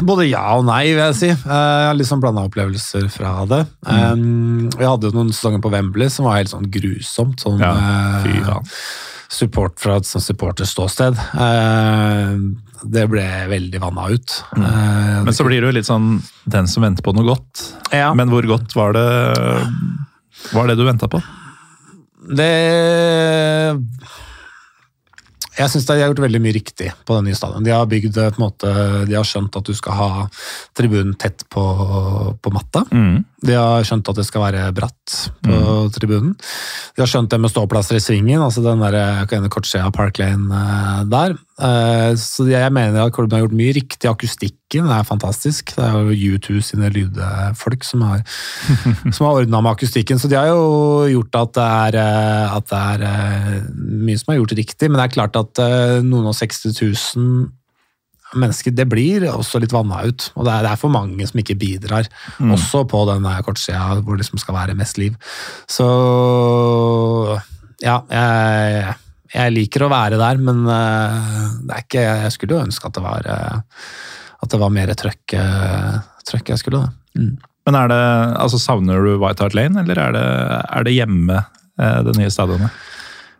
Både ja og nei, vil jeg si. Eh, Jeg har litt sånn blanda opplevelser fra det. Um, Vi hadde jo noen sesonger på Wembley som var helt sånn grusomt. Sånn, Ja, eh, fy ja. support fra et sånn supporterståsted. Eh, Det ble veldig vanna ut. Mm. Men så blir det jo litt sånn den som venter på noe godt. ja, Men hvor godt var det, var det du venta på? det Jeg syns de har gjort veldig mye riktig på det nye stadionet. De har bygd på en måte, de har skjønt at du skal ha tribunen tett på, på matta. Mm. De har skjønt at det skal være bratt på tribunen. De har skjønt det med ståplasser i svingen, altså den der ene kortsida av Park Lane eh, der. Eh, Så jeg mener at klubben har gjort mye riktig. Akustikken er fantastisk. Det er jo U2 sine lydfolk som har, som har ordna med akustikken. Så de har jo gjort at det, er, eh, at det er eh, mye som er gjort riktig. Men det er klart at eh, noen og 60 000 mennesker, det blir også litt vanna ut. Og det er, det er for mange som ikke bidrar, også på den der kortsida hvor det liksom skal være mest liv. Så ja, jeg, jeg liker å være der, men eh, det er ikke Jeg skulle jo ønske at det var eh, at det var mer trøkk, eh, trøkk jeg skulle da. Mm. Men er det, altså Savner du White Hart Lane, eller er det, er det hjemme, det nye stadionet?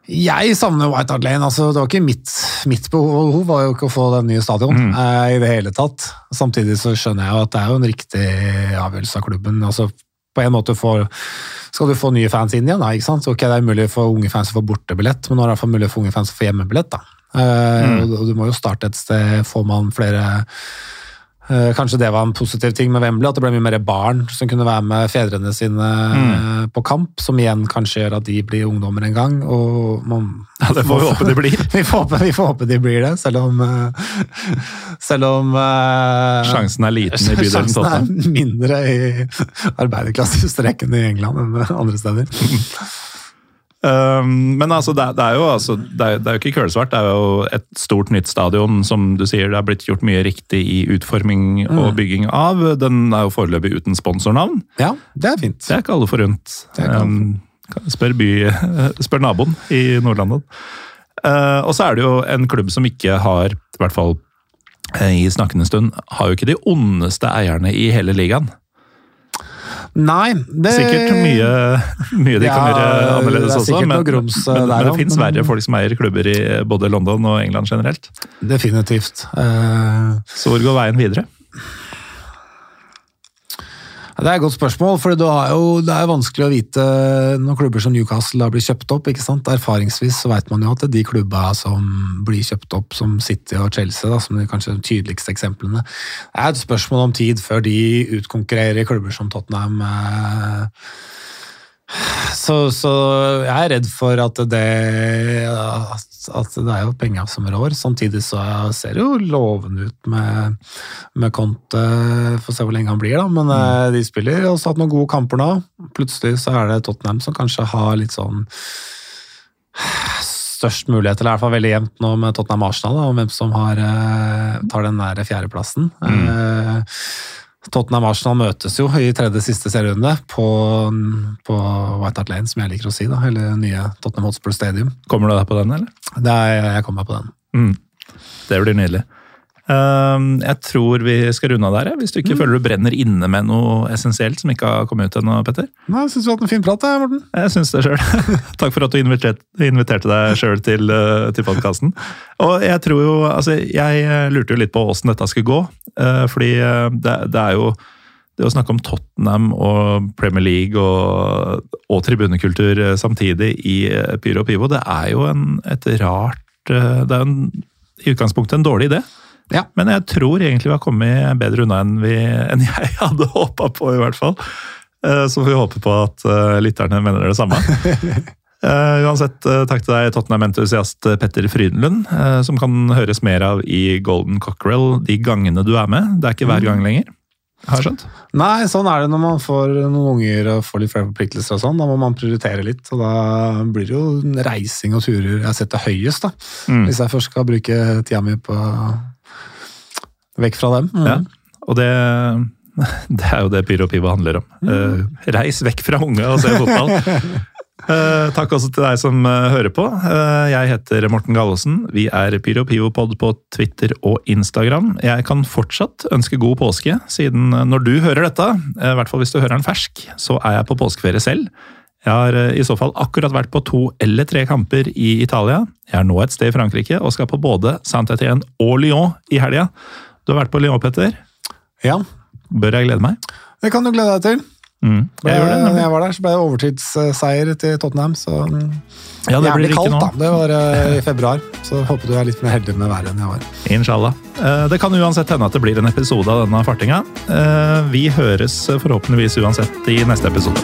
Jeg savner White Hart Lane. altså Det var ikke mitt, mitt behov var jo ikke å få den nye stadion Mm. eh, i det hele tatt. Samtidig så skjønner jeg jo at det er jo en riktig avgjørelse av klubben. altså på en måte får, skal du få nye fans inn igjen, da, ikke sant? Så ok, Det er mulig for unge fans å få bortebillett, men nå er det mulig for unge fans å få hjemmebillett. da. Eh, Mm. og Du må jo starte et sted, får man flere Kanskje det var en positiv ting med Wembley, at det ble mye mer barn som kunne være med fedrene sine Mm. eh, på kamp, som igjen kanskje gjør at de blir ungdommer en gang. og man Ja, Det får vi håpe de blir. vi får håpe, vi får håpe de blir det, selv om eh, Selv om eh, Sjansen er liten i bydelen Sjansen er mindre i arbeiderklassestreken i England enn andre steder. Um, men altså, det, det er jo altså, det er, det er jo ikke kølsvart. Det er jo et stort nytt stadion som du sier det er blitt gjort mye riktig i utforming og bygging av. Den er jo foreløpig uten sponsornavn. Ja, det er fint. Det er ikke alle forunt. Um, spør, by, spør naboen i Nord-London. Uh, og så er det jo en klubb som ikke har, i hvert fall eh, i snakkende stund, har jo ikke de ondeste eierne i hele ligaen. Nei, det Sikkert mye, mye de Ja, kan gjøre annerledes er også, men, grums, eh, men, men det fins verre folk som eier klubber i både London og England generelt. Definitivt. Uh, Så hvor går veien videre? Det er et godt spørsmål, for det er jo vanskelig å vite når klubber som Newcastle har blir kjøpt opp. ikke sant? Erfaringsvis så vet man jo at det er de klubba som blir kjøpt opp, som City og Chelsea, da, som de kanskje tydeligste eksemplene, det er et spørsmål om tid før de utkonkurrerer klubber som Tottenham. eh, Så, så jeg er redd for at det at, det er jo penger som rår. Samtidig så ser det jo lovende ut med, med Conte. Får se hvor lenge han blir, da. Men mm. de spiller også hatt noen gode kamper nå. Plutselig så er det Tottenham som kanskje har litt sånn størst mulighet, eller i hvert fall veldig jevnt nå med Tottenham-Arsenal, om hvem som har, eh, tar den nære fjerdeplassen. Eh, Tottenham-Arsenal møtes jo i tredje siste serierunde på, på White Hart Lane, som jeg liker å si. da, Eller nye Tottenham Hotspur Stadium. Kommer du deg på den, eller? Er, jeg kommer meg på den. Mm. Det blir nydelig. Um, jeg tror vi skal runde av der, hvis du ikke føler du brenner inne med noe essensielt som ikke har kommet ut ennå, Petter. Nei, Jeg syns du har hatt en fin prat, jeg, Morten. Jeg syns det sjøl. Takk for at du inviterte, inviterte deg sjøl til, uh, til podkasten. Og jeg tror jo Altså, jeg uh, lurte jo litt på åssen dette skulle gå. Uh, fordi det, det er jo det å snakke om Tottenham og Premier League og, og tribunekultur samtidig i Pyro og Pivo, det er jo en, et rart Det er en, i utgangspunktet en dårlig idé. Ja. Men jeg tror egentlig vi har kommet bedre unna enn, vi, enn jeg hadde håpa på, i hvert fall. Eh, Så får vi håpe på at eh, lytterne mener det samme. Eh, uansett, takk til deg, Tottenham-entusiast Petter Frydenlund, som kan høres mer av i Golden Cockerel de gangene du er med. Det er ikke hver gang lenger. Har jeg skjønt? Nei, sånn er det når man får noen unger og får litt flere forpliktelser og sånn. Da må man prioritere litt, og da blir det jo reising og turer jeg setter høyest, da. Mm. Hvis jeg først skal bruke tida mi på Vekk fra dem. Mm. Ja. Og det, det er jo det Pyro Pivo handler om. Eh, reis vekk fra unge og se fotball. uh, takk også til deg som uh, hører på. Jeg heter Morten Gallosen. Vi er Pyro Pivopod på Twitter og Instagram. Jeg kan fortsatt ønske god påske, siden når du hører dette, i hvert fall hvis du hører den fersk, så er jeg på påskeferie selv. Jeg har i så fall akkurat vært på to eller tre kamper i Italia. Jeg er nå et sted i Frankrike og skal på både Saint-Étienne og Lyon i helga. Du har vært på Lyon, Petter. Ja, Bør jeg glede meg? det kan du glede deg til. Mm, jeg det. Jeg var der, så ble det overtidsseier til Tottenham. Så Ja, det jævlig kaldt, da. Det var eh, i februar. Så håper du er litt mer heldig med været enn jeg var. Inshallah. Eh, Det kan uansett hende at det blir en episode av denne fartinga. Eh, Vi høres forhåpentligvis uansett i neste episode.